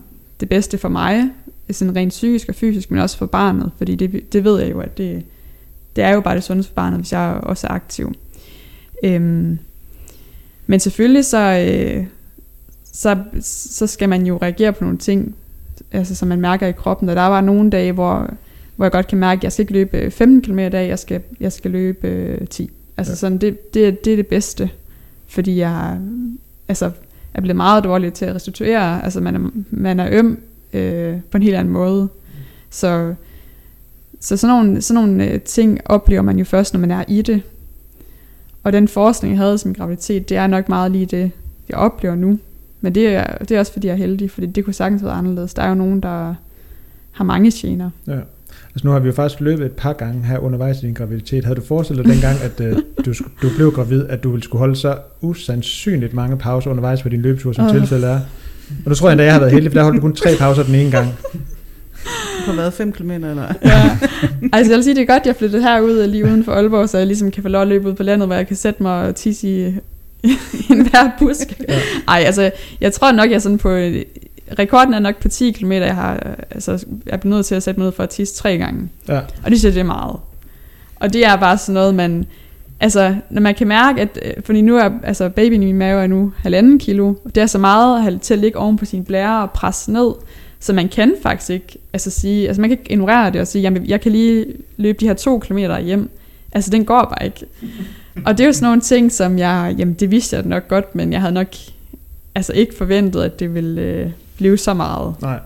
det bedste for mig, sådan rent psykisk og fysisk, men også for barnet, fordi det, det ved jeg jo, at det, det er jo bare det sundeste for barnet, hvis jeg også er aktiv. Øhm, men selvfølgelig så, øh, så, så skal man jo reagere på nogle ting, altså som man mærker i kroppen, og der var nogle dage, hvor, hvor jeg godt kan mærke, at jeg skal ikke løbe 15 km i dag, jeg skal, jeg skal løbe øh, 10. Altså ja. sådan, det, det, det er det bedste, fordi jeg altså, er blevet meget dårlig til at restituere, altså man er, man er øm øh, på en helt anden måde. Så, så sådan nogle, sådan nogle øh, ting oplever man jo først, når man er i det. Og den forskning, jeg havde som graviditet, det er nok meget lige det, jeg oplever nu. Men det er, det er også fordi, jeg er heldig, fordi det kunne sagtens være anderledes. Der er jo nogen, der har mange gener. Ja. Altså nu har vi jo faktisk løbet et par gange her undervejs i din graviditet. Havde du forestillet dig dengang, at uh, du, du blev gravid, at du ville skulle holde så usandsynligt mange pauser undervejs på din løbetur, som uh. tilfældet er? Og nu tror jeg endda, jeg har været heldig, for der holdt du kun tre pauser den ene gang. Du har været 5 km, eller? ja. Altså jeg vil sige, det er godt, jeg flyttede herud lige uden for Aalborg, så jeg ligesom kan få lov at løbe ud på landet, hvor jeg kan sætte mig og tisse i en hver busk. Ja. Ej, altså jeg tror nok, jeg er sådan på rekorden er nok på 10 km, jeg har altså, jeg er blevet nødt til at sætte mig ned for at tisse tre gange. Ja. Og det synes jeg, det er meget. Og det er bare sådan noget, man... Altså, når man kan mærke, at... Øh, fordi nu er altså, babyen i min mave er nu halvanden kilo. Og det er så meget til at ligge oven på sin blære og presse ned. Så man kan faktisk ikke altså sige... Altså, man kan ikke ignorere det og sige, jamen, jeg kan lige løbe de her to kilometer hjem. Altså, den går bare ikke. Og det er jo sådan nogle ting, som jeg... Jamen, det vidste jeg nok godt, men jeg havde nok altså ikke forventet, at det ville... Øh, blive så meget. Nej.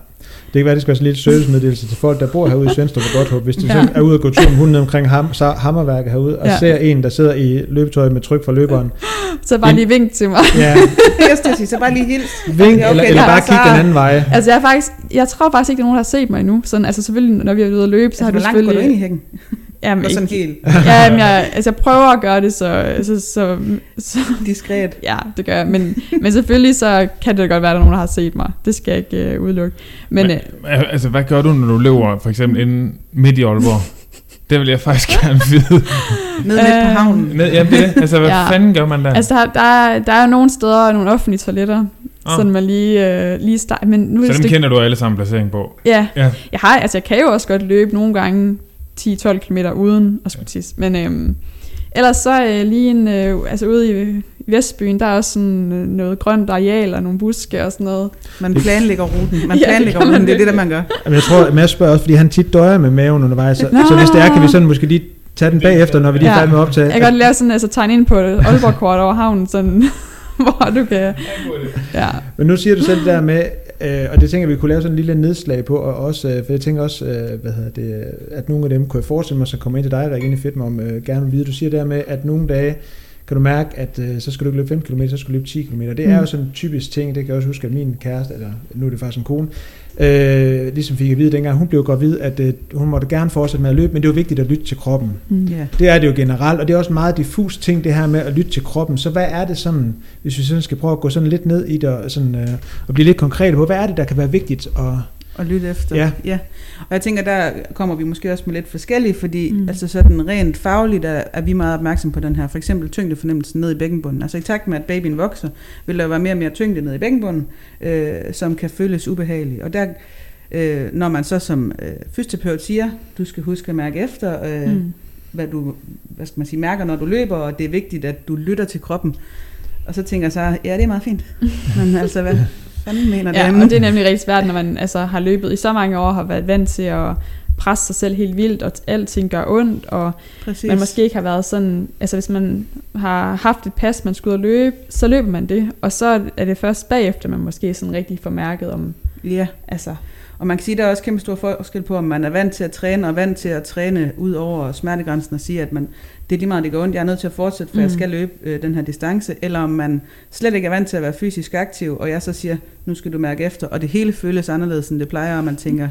Det kan være, det skal være sådan lidt servicemeddelelse til folk, der bor herude i Svendstrup og Godthåb. Hvis de ja. er ude og gå tur med hunden omkring ham, så hammerværket herude, og ja. ser en, der sidder i løbetøj med tryk fra løberen. Så bare lige vink til mig. Ja. jeg skal sige, så bare lige hils. Vink, okay, eller, eller bare kig den anden vej. Altså jeg, er faktisk, jeg tror faktisk ikke, der er nogen, der har set mig endnu. Sådan, altså selvfølgelig, når vi er ude at løbe, så altså, har du selvfølgelig... Hvor langt går du ind i hækken? Jamen, sådan helt. ja, men jeg, altså, jeg prøver at gøre det så, så, så, så diskret. Ja, det gør jeg. Men, men selvfølgelig så kan det godt være, at der er nogen, der har set mig. Det skal jeg ikke uh, udelukke. Men, men uh, altså, hvad gør du, når du løber for eksempel inden midt i Aalborg? Det vil jeg faktisk gerne vide. Ned midt på havnen. Ned, ja, det. Altså, hvad ja. fanden gør man der? Altså, der, der, er, der er jo nogle steder, nogle offentlige toiletter, oh. sådan man lige, øh, lige start. Men nu så dem det... kender du alle sammen placering på? Ja. ja. Jeg, har, altså, jeg kan jo også godt løbe nogle gange 10-12 km uden at skulle tisse. Men øhm, ellers så øh, lige en, øh, altså ude i, Vestbyen, der er også sådan øh, noget grønt areal og nogle buske og sådan noget. Man planlægger ruten. Man planlægger ja, det ruten, det er det, der man gør. Jamen, jeg tror, Mads spørger også, fordi han tit døjer med maven undervejs. Så, så hvis det er, kan vi sådan måske lige tage den bagefter, når vi lige er færdige med at optage. Jeg kan godt lave sådan, altså tegne ind på Aalborg-kort over havnen, sådan, hvor du kan... Ja. Men nu siger du selv det der med, Øh, og det tænker vi kunne lave sådan en lille nedslag på, og også, øh, for jeg tænker også, øh, hvad hedder det, at nogle af dem kunne jeg forestille mig, så kommer ind til dig, i fedt om øh, gerne vil vide. Du siger der med, at nogle dage kan du mærke, at øh, så skal du ikke løbe 5 km, så skal du løbe 10 km. Det er mm. jo sådan en typisk ting, det kan jeg også huske, at min kæreste, eller nu er det faktisk en kone, øh, ligesom fik at vide dengang, hun blev gravid, at øh, hun måtte gerne fortsætte med at løbe, men det var vigtigt at lytte til kroppen. Mm. Yeah. Det er det jo generelt, og det er også en meget diffus ting, det her med at lytte til kroppen. Så hvad er det sådan, hvis vi sådan skal prøve at gå sådan lidt ned i det, og, sådan, øh, og blive lidt konkret på, hvad er det, der kan være vigtigt at og lytte efter. Ja. ja. Og jeg tænker, der kommer vi måske også med lidt forskellige, fordi mm. altså sådan rent fagligt er, er vi meget opmærksom på den her, for eksempel tyngdefornemmelsen ned i bækkenbunden. Altså i takt med, at babyen vokser, vil der være mere og mere tyngde ned i bækkenbunden, øh, som kan føles ubehageligt. Og der, øh, når man så som øh, fysioterapeut siger, du skal huske at mærke efter, øh, mm. hvad du hvad skal man sige, mærker, når du løber, og det er vigtigt, at du lytter til kroppen. Og så tænker jeg så, ja, det er meget fint. Men altså, hvad, fanden mener ja, og det er nemlig rigtig svært, når man altså, har løbet i så mange år, har været vant til at presse sig selv helt vildt, og alting gør ondt, og Præcis. man måske ikke har været sådan, altså hvis man har haft et pas, man skulle ud og løbe, så løber man det, og så er det først bagefter, man måske sådan rigtig får mærket om, ja. altså, og man kan sige, at der er også kæmpe stor forskel på, om man er vant til at træne, og vant til at træne ud over smertegrænsen, og sige, at man, det er lige meget, det går ondt, jeg er nødt til at fortsætte, for mm. jeg skal løbe øh, den her distance, eller om man slet ikke er vant til at være fysisk aktiv, og jeg så siger, nu skal du mærke efter, og det hele føles anderledes, end det plejer, og man tænker,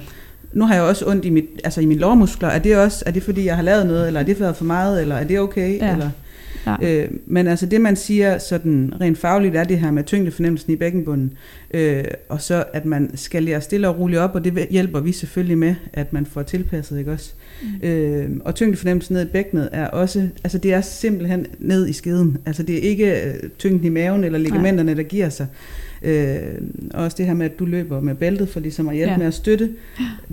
nu har jeg også ondt i, mit, altså i mine lårmuskler, er det også, er det fordi, jeg har lavet noget, eller er det været for meget, eller er det okay, ja. eller... Ja. Øh, men altså det, man siger sådan rent fagligt, er det her med tyngdefornemmelsen i bækkenbunden, øh, og så at man skal lære stille og roligt op, og det hjælper vi selvfølgelig med, at man får tilpasset, ikke også? Mm. Øh, og tyngdefornemmelsen ned i bækkenet er også, altså det er simpelthen ned i skeden, altså det er ikke øh, tyngden i maven eller ligamenterne, der giver sig. Øh, og også det her med, at du løber med bæltet for ligesom at hjælpe ja. Med at støtte.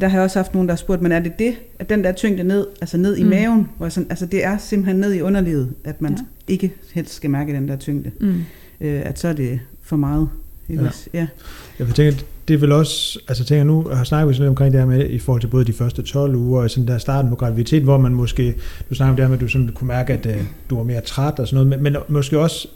Der har jeg også haft nogen, der har spurgt, men er det det, at den der tyngde ned, altså ned i Mm. maven, hvor sådan, altså det er simpelthen ned i underlivet, at man Ja. ikke helst skal mærke den der tyngde. Mm. Øh, at så er det for meget. Ikke Ja. ja. Jeg tænker, det er vel også, altså tænker nu, har snakket vi sådan lidt omkring det her med, i forhold til både de første 12 uger, og sådan der starten på graviditet, hvor man måske, du snakker om det her med, at du sådan kunne mærke, at uh, du var mere træt og sådan noget, men, men måske også,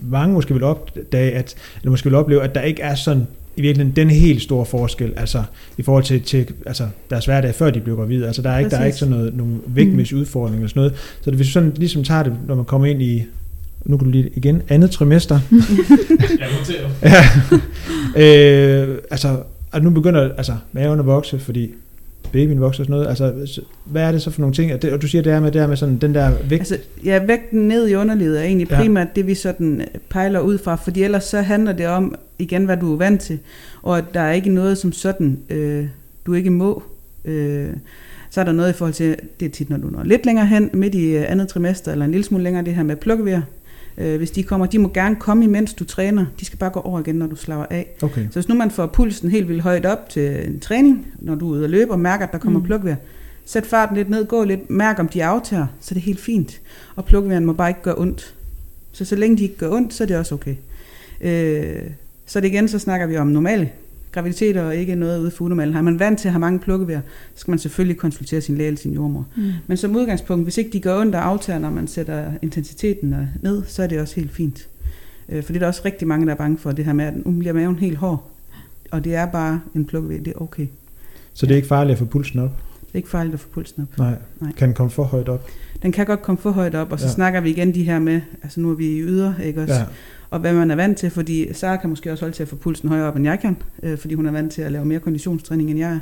mange måske vil opdage, at, eller måske vil opleve, at der ikke er sådan i virkeligheden den helt store forskel, altså i forhold til, til altså, deres hverdag, før de blev gravide. Altså der er ikke, der er ikke Præcis. sådan noget, nogle vægtmæssige udfordringer eller sådan noget. Så hvis du sådan ligesom tager det, når man kommer ind i, nu kan du lige igen, andet trimester, Jeg noterer. Ja. øh, altså, at nu begynder altså, maven at vokse, fordi babyen vokser og sådan noget. Altså, så- hvad er det så for nogle ting? Og, du siger det her med, det her med sådan, den der vægt. Altså, ja, vægten ned i underlivet er egentlig Ja. primært det, vi sådan øh, pejler ud fra, fordi ellers så handler det om, igen, hvad du er vant til, og at der er ikke noget som sådan, øh, du ikke må. Øh, så er der noget i forhold til, det er tit, når du når lidt længere hen, midt i øh, andet trimester, eller en lille smule længere, det her med plukkevejr. Øh, hvis de kommer, de må gerne komme imens du træner. De skal bare gå over igen, når du slapper af. Okay. Så hvis nu man får pulsen helt vildt højt op til en træning, når du er ude og løbe og mærker, at der kommer Mm. plukvejr, sæt farten lidt ned, gå lidt, mærk om de aftager, så er det helt fint. Og plukvejren må bare ikke gøre ondt. Så så længe de ikke gør ondt, så er det også okay. Øh, så er det igen, så snakker vi om normale graviditeter og ikke noget ude for unormale. Har man vant til at have mange plukkevejr, så skal man selvfølgelig konsultere sin læge eller sin jordmor. Mm. Men som udgangspunkt, hvis ikke de ondt og aftager, når man sætter intensiteten ned, så er det også helt fint. Øh, For det er der også rigtig mange, der er bange for, det her med, at nu bliver maven helt hård. Og det er bare en plukkevejr, det er okay. Så det er ikke farligt at få pulsen op? Er ikke farligt at få pulsen op. Nej. Nej. Kan den komme for højt op? Den kan godt komme for højt op, og så Ja. snakker vi igen de her med, altså nu er vi i yder, ikke også? Ja. Og hvad man er vant til, fordi Sara kan måske også holde til at få pulsen højere op, end jeg kan, øh, fordi hun er vant til at lave mere konditionstræning, end jeg er.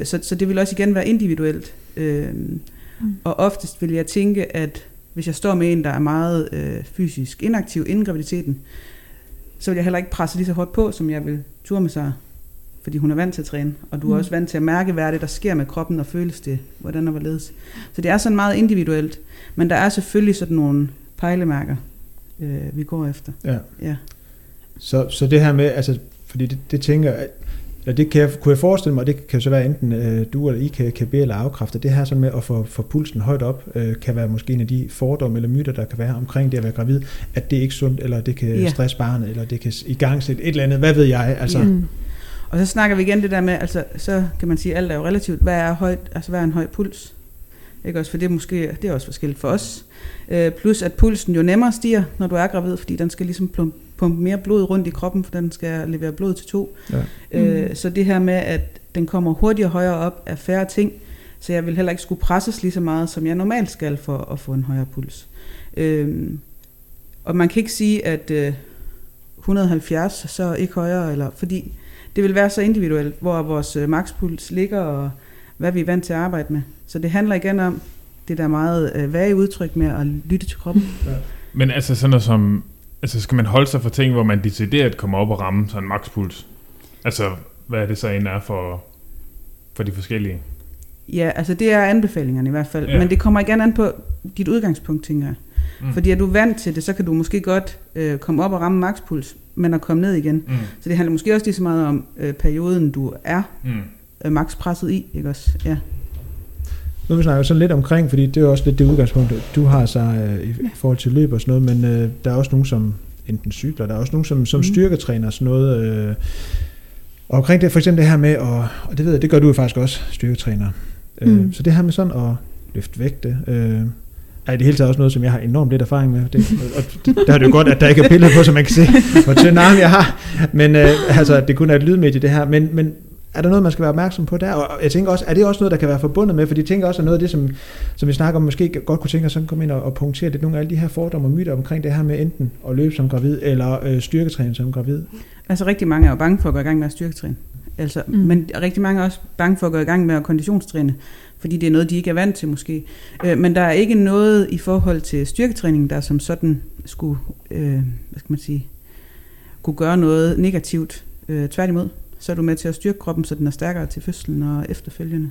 Øh, så, så det vil også igen være individuelt. Øh, Mm. og oftest vil jeg tænke, at hvis jeg står med en, der er meget øh, fysisk inaktiv inden graviditeten, så vil jeg heller ikke presse lige så hårdt på, som jeg vil ture med Sara. Fordi hun er vant til at træne, og du er Mm. også vant til at mærke, hvad er det, der sker med kroppen, og føles det, hvordan og hvorledes. Så det er sådan meget individuelt, men der er selvfølgelig sådan nogle pejlemærker, øh, vi går efter. ja. Ja. Så, så det her med, altså, fordi det, det tænker jeg, Ja, det kan jeg, kunne jeg forestille mig, og det kan så være enten øh, du eller I kan, kan bede eller afkræfte, det her sådan med at få, få pulsen højt op, øh, kan være måske en af de fordomme eller myter, der kan være omkring det at være gravid, at det er ikke sundt, eller det kan Ja. stresse barnet, eller det kan i gang sætte et eller andet, hvad ved jeg, altså. Mm. Og så snakker vi igen det der med, altså, så kan man sige, at alt er jo relativt. Hvad er, højt, altså, hvad er en høj puls? Ikke også, for det er måske, det er også forskelligt for os. Øh, plus at pulsen jo nemmere stiger, når du er gravid, fordi den skal ligesom pumpe mere blod rundt i kroppen, for den skal levere blod til to. Ja. Øh, så det her med, at den kommer hurtigere højere op, er færre ting. Så jeg vil heller ikke skulle presses lige så meget, som jeg normalt skal for at få en højere puls. Øh, og man kan ikke sige, at øh, 170 så ikke højere, eller, fordi det vil være så individuelt, hvor vores øh, makspuls ligger, og hvad vi er vant til at arbejde med. Så det handler igen om det der meget øh, vage udtryk med at lytte til kroppen. Men altså sådan noget som, altså skal man holde sig for ting, hvor man decideret kommer op og ramme sådan en makspuls? Altså, hvad er det så end er for, for de forskellige? Ja, altså det er anbefalingerne i hvert fald. Ja. Ja. Men det kommer igen an på dit udgangspunkt, tænker jeg. Mm. Fordi er du vant til det, så kan du måske godt øh, komme op og ramme makspuls, men at komme ned igen. Mm. Så det handler måske også lige så meget om øh, perioden, du er Mm. øh, makspresset i, ikke også? Ja. Nu vil vi snakke sådan lidt omkring, fordi det er jo også lidt det udgangspunkt, du har så øh, i, forhold til løb og sådan noget, men øh, der er også nogen, som enten cykler, der er også nogen, som, som Mm. styrketræner og sådan noget. Øh, og omkring det, for eksempel det her med, og, og det ved jeg, det gør du jo faktisk også, styrketræner. Øh, Mm. så det her med sådan at løfte vægte, øh, er i det hele taget også noget, som jeg har enormt lidt erfaring med. Det, og der er det jo godt, at der ikke er billede på, så man kan se, hvor tynd arm jeg har. Men øh, altså, det kun er et lydmedie, det her. Men, men er der noget, man skal være opmærksom på der? Og jeg tænker også, er det også noget, der kan være forbundet med? Fordi jeg tænker også, at noget af det, som, som vi snakker om, måske godt kunne tænke os at komme ind og, og punktere lidt nogle af alle de her fordomme og myter omkring det her med enten at løbe som gravid, eller øh, styrketræne som gravid. Altså rigtig mange er jo bange for at gå i gang med at styrketræne. Altså, mm. Men rigtig mange er også bange for at gå i gang med at konditionstræne, fordi det er noget, de ikke er vant til måske. Øh, men der er ikke noget i forhold til styrketræning, der som sådan skulle, øh, hvad skal man sige, kunne gøre noget negativt. Øh, tværtimod, så er du med til at styrke kroppen, så den er stærkere til fødslen og efterfølgende.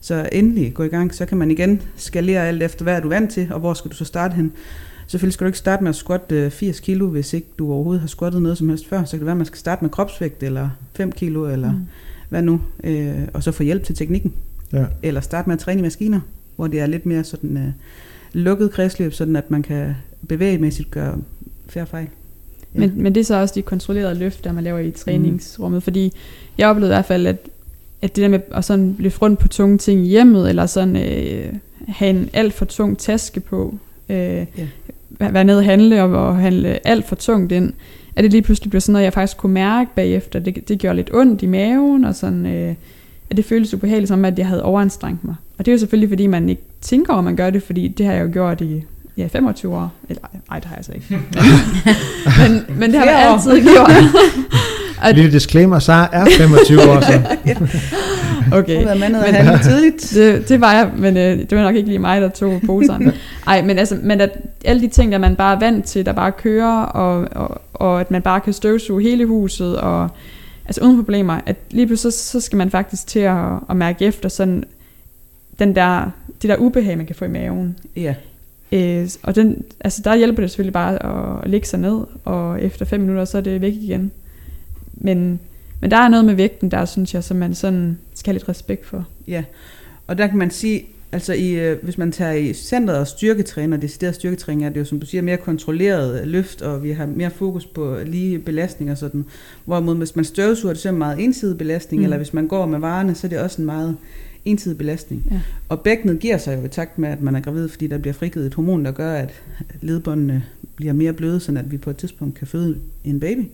Så endelig gå i gang, så kan man igen skalere alt efter, hvad er du vant til, og hvor skal du så starte hen. Selvfølgelig skal du ikke starte med at squatte øh, 80 kilo, hvis ikke du overhovedet har squattet noget som helst før. Så kan det være, at man skal starte med kropsvægt, eller 5 kilo, eller mm. hvad nu, øh, og så få hjælp til teknikken. Ja. Eller starte med at træne i maskiner, hvor det er lidt mere sådan øh, lukket kredsløb, sådan at man kan bevægemæssigt gøre færre fejl. Ja. Men, men det er så også de kontrollerede løft, der man laver i træningsrummet, mm. fordi jeg oplevede i hvert fald, at, at det der med at sådan løfte rundt på tunge ting i hjemmet, eller sådan øh, have en alt for tung taske på, øh, ja. være nede og handle og, og handle alt for tungt ind, at det lige pludselig blev sådan noget, jeg faktisk kunne mærke bagefter. Det, det gjorde lidt ondt i maven, og sådan, øh, at det føltes ubehageligt, som at jeg havde overanstrengt mig. Og det er jo selvfølgelig, fordi man ikke tænker over, at man gør det, fordi det har jeg jo gjort i ja, 25 år. Eller, nej, det har jeg så ikke. men, men det har jeg altid gjort. at, Lille disclaimer, Sara er 25 år, så. okay. Hun har mandet men, handle tidligt. Det, det var jeg, men øh, det var nok ikke lige mig, der tog poserne. Ej, men, altså, men at alle de ting, der man bare er vant til, der bare kører, og, og, og at man bare kan støvsuge hele huset, og altså uden problemer, at lige pludselig så, så skal man faktisk til at, at mærke efter sådan den der, det der ubehag, man kan få i maven. Ja. Øh, og den, altså der hjælper det selvfølgelig bare at, lægge sig ned, og efter fem minutter, så er det væk igen. Men, men der er noget med vægten, der synes jeg, som man sådan skal have lidt respekt for. Ja, og der kan man sige, altså i, øh, hvis man tager i centret og styrketræner, det stedet styrketræning er det jo, som du siger, mere kontrolleret løft, og vi har mere fokus på lige belastning og sådan. Hvorimod hvis man støvsuger, det så er meget ensidig belastning, mm. eller hvis man går med varerne, så er det også en meget ensidig belastning. Ja. Og bækkenet giver sig jo i takt med, at man er gravid, fordi der bliver frigivet et hormon, der gør, at ledbåndene bliver mere bløde, så at vi på et tidspunkt kan føde en baby.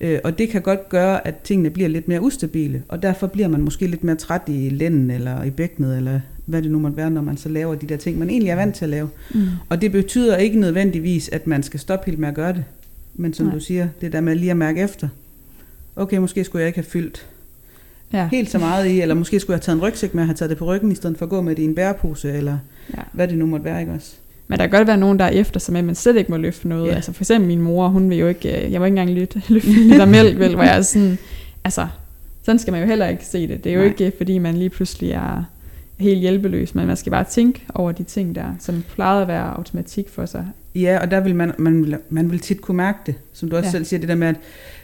Øh, og det kan godt gøre, at tingene bliver lidt mere ustabile, og derfor bliver man måske lidt mere træt i lænden eller i bækkenet, eller hvad det nu måtte være, når man så laver de der ting, man egentlig er vant til at lave. Mm. Og det betyder ikke nødvendigvis, at man skal stoppe helt med at gøre det. Men som Nej. du siger, det der med lige at mærke efter. Okay, måske skulle jeg ikke have fyldt ja. helt så meget i, eller måske skulle jeg have taget en rygsæk med at have taget det på ryggen, i stedet for at gå med det i en bærepose, eller ja. hvad det nu måtte være, ikke også? Men der kan godt være nogen, der er efter sig med, at man slet ikke må løfte noget. Ja. Altså for eksempel min mor, hun vil jo ikke, øh, jeg må ikke engang løfte, løfte en liter mælk, vel, hvor jeg er sådan, altså, sådan skal man jo heller ikke se det. Det er jo Nej. ikke, fordi man lige pludselig er helt hjælpeløs, men man skal bare tænke over de ting der, som plejede at være automatik for sig. Ja, og der vil man, man, man vil tit kunne mærke det, som du også ja. selv siger, det der med, at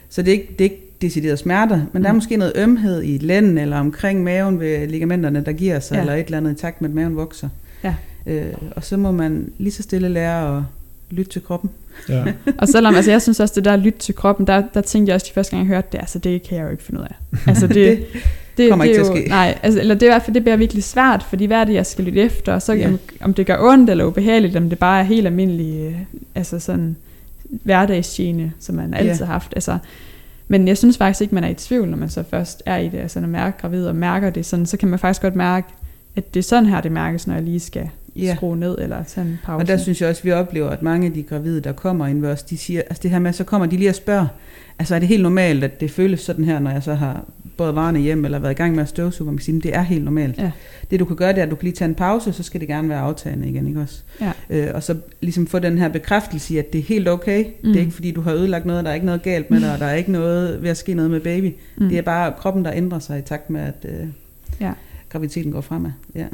så det er ikke, det er ikke deciderede smerter, men mm. der er mm. måske noget ømhed i lænden eller omkring maven ved ligamenterne, der giver sig, ja. eller et eller andet i takt med, at maven vokser. Ja. Øh, og så må man lige så stille lære at lytte til kroppen. Ja. og selvom, altså jeg synes også, det der at lytte til kroppen, der, der tænkte jeg også de første gang, jeg hørte det, altså det kan jeg jo ikke finde ud af. Altså det, det, det kommer det ikke til at ske. Nej, altså, eller det er i hvert fald, det bliver virkelig svært, fordi hvad er det, jeg skal lytte efter, og så ja. om, om det gør ondt eller ubehageligt, om det bare er helt almindelig, øh, altså sådan hverdagsgene, som man altid ja. har haft. Altså, men jeg synes faktisk ikke, man er i tvivl, når man så først er i det. Altså når man er gravid og mærker det, sådan, så kan man faktisk godt mærke, at det er sådan her, det mærkes, når jeg lige skal ja. skrue ned eller tage en pause. Og der synes jeg også, at vi oplever, at mange af de gravide, der kommer ind ved os, de siger, altså det her med, så kommer de lige og spørger, altså er det helt normalt, at det føles sådan her, når jeg så har både varerne hjem eller været i gang med at støvsuge, man kan sige, det er helt normalt. Ja. Det du kan gøre, det er, at du kan lige tage en pause, så skal det gerne være aftagende igen, ikke også? Ja. Øh, og så ligesom få den her bekræftelse i, at det er helt okay. Mm. Det er mm. ikke fordi, du har ødelagt noget, der er ikke noget galt med dig, og der er ikke noget ved at ske noget med baby. Mm. Det er bare kroppen, der ændrer sig i takt med, at øh, ja. graviditeten går fremad. Ja.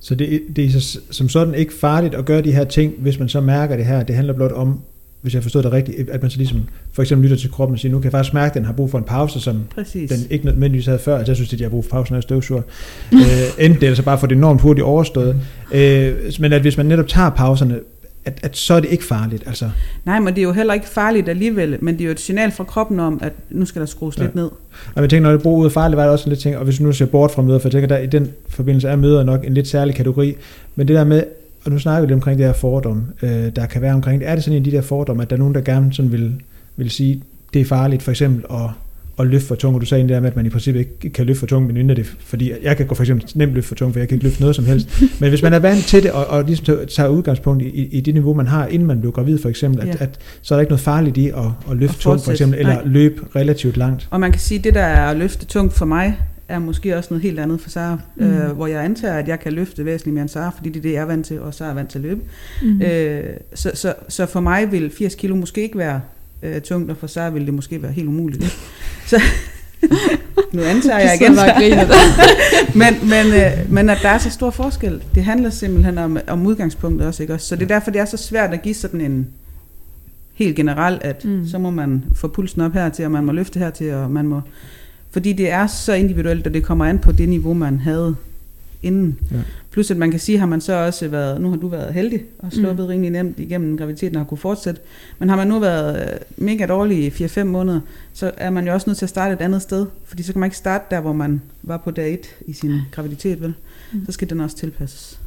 Så det, det er som sådan ikke farligt at gøre de her ting, hvis man så mærker det her. Det handler blot om hvis jeg forstår det rigtigt, at man så ligesom for eksempel lytter til kroppen og siger, nu kan jeg faktisk mærke, at den har brug for en pause, som Præcis. den ikke nødvendigvis havde før. Altså jeg synes, at jeg har brug for pausen, når jeg støvsuger. øh, enten det, eller så bare for det enormt hurtigt overstået. Øh, men at hvis man netop tager pauserne, at, at så er det ikke farligt. Altså. Nej, men det er jo heller ikke farligt alligevel, men det er jo et signal fra kroppen om, at nu skal der skrues ja. lidt ned. Og jeg tænker, når det bruger ud farligt, var det også en lidt ting, og hvis du nu ser bort fra møder, for jeg tænker, der i den forbindelse er møder nok en lidt særlig kategori, men det der med, og nu snakker vi lidt omkring det her fordom, øh, der kan være omkring det. Er det sådan en af de der fordomme, at der er nogen, der gerne sådan vil, vil sige, det er farligt for eksempel at, at løfte for tung, og du sagde det der med, at man i princippet ikke kan løfte for tung, men inden det, fordi jeg kan gå for eksempel nemt løfte for tung, for jeg kan ikke løfte noget som helst. Men hvis man er vant til det, og, og ligesom tager udgangspunkt i, i det niveau, man har, inden man blev gravid for eksempel, ja. at, at, så er der ikke noget farligt i at, at løfte tung for eksempel, eller Nej. løbe relativt langt. Og man kan sige, at det der er at løfte tungt for mig, er måske også noget helt andet for Sara, mm. øh, hvor jeg antager, at jeg kan løfte væsentligt mere end Sara, fordi det er det, jeg er vant til, og Sara er vant til at løbe. Mm. Øh, så, så, så for mig vil 80 kilo måske ikke være øh, tungt, og for Sara vil det måske være helt umuligt. så, nu antager Jeg igen, men, men, øh, men at der er så stor forskel, det handler simpelthen om, om udgangspunktet også, ikke også? Så det er derfor, det er så svært at give sådan en helt generelt, at Mm. mm. så må man få pulsen op hertil, og man må løfte hertil, og man må... Fordi det er så individuelt, og det kommer an på det niveau, man havde inden. Ja. Plus at man kan sige, har man så også været, nu har du været heldig og sluppet Mm. mm. rimelig nemt igennem graviditeten og har kunne fortsætte, men har man nu været øh, mega dårlig i 4-5 måneder, så er man jo også nødt til at starte et andet sted, fordi så kan man ikke starte der, hvor man var på dag 1 i sin graviditet, vel? Mm. Så skal den også tilpasses.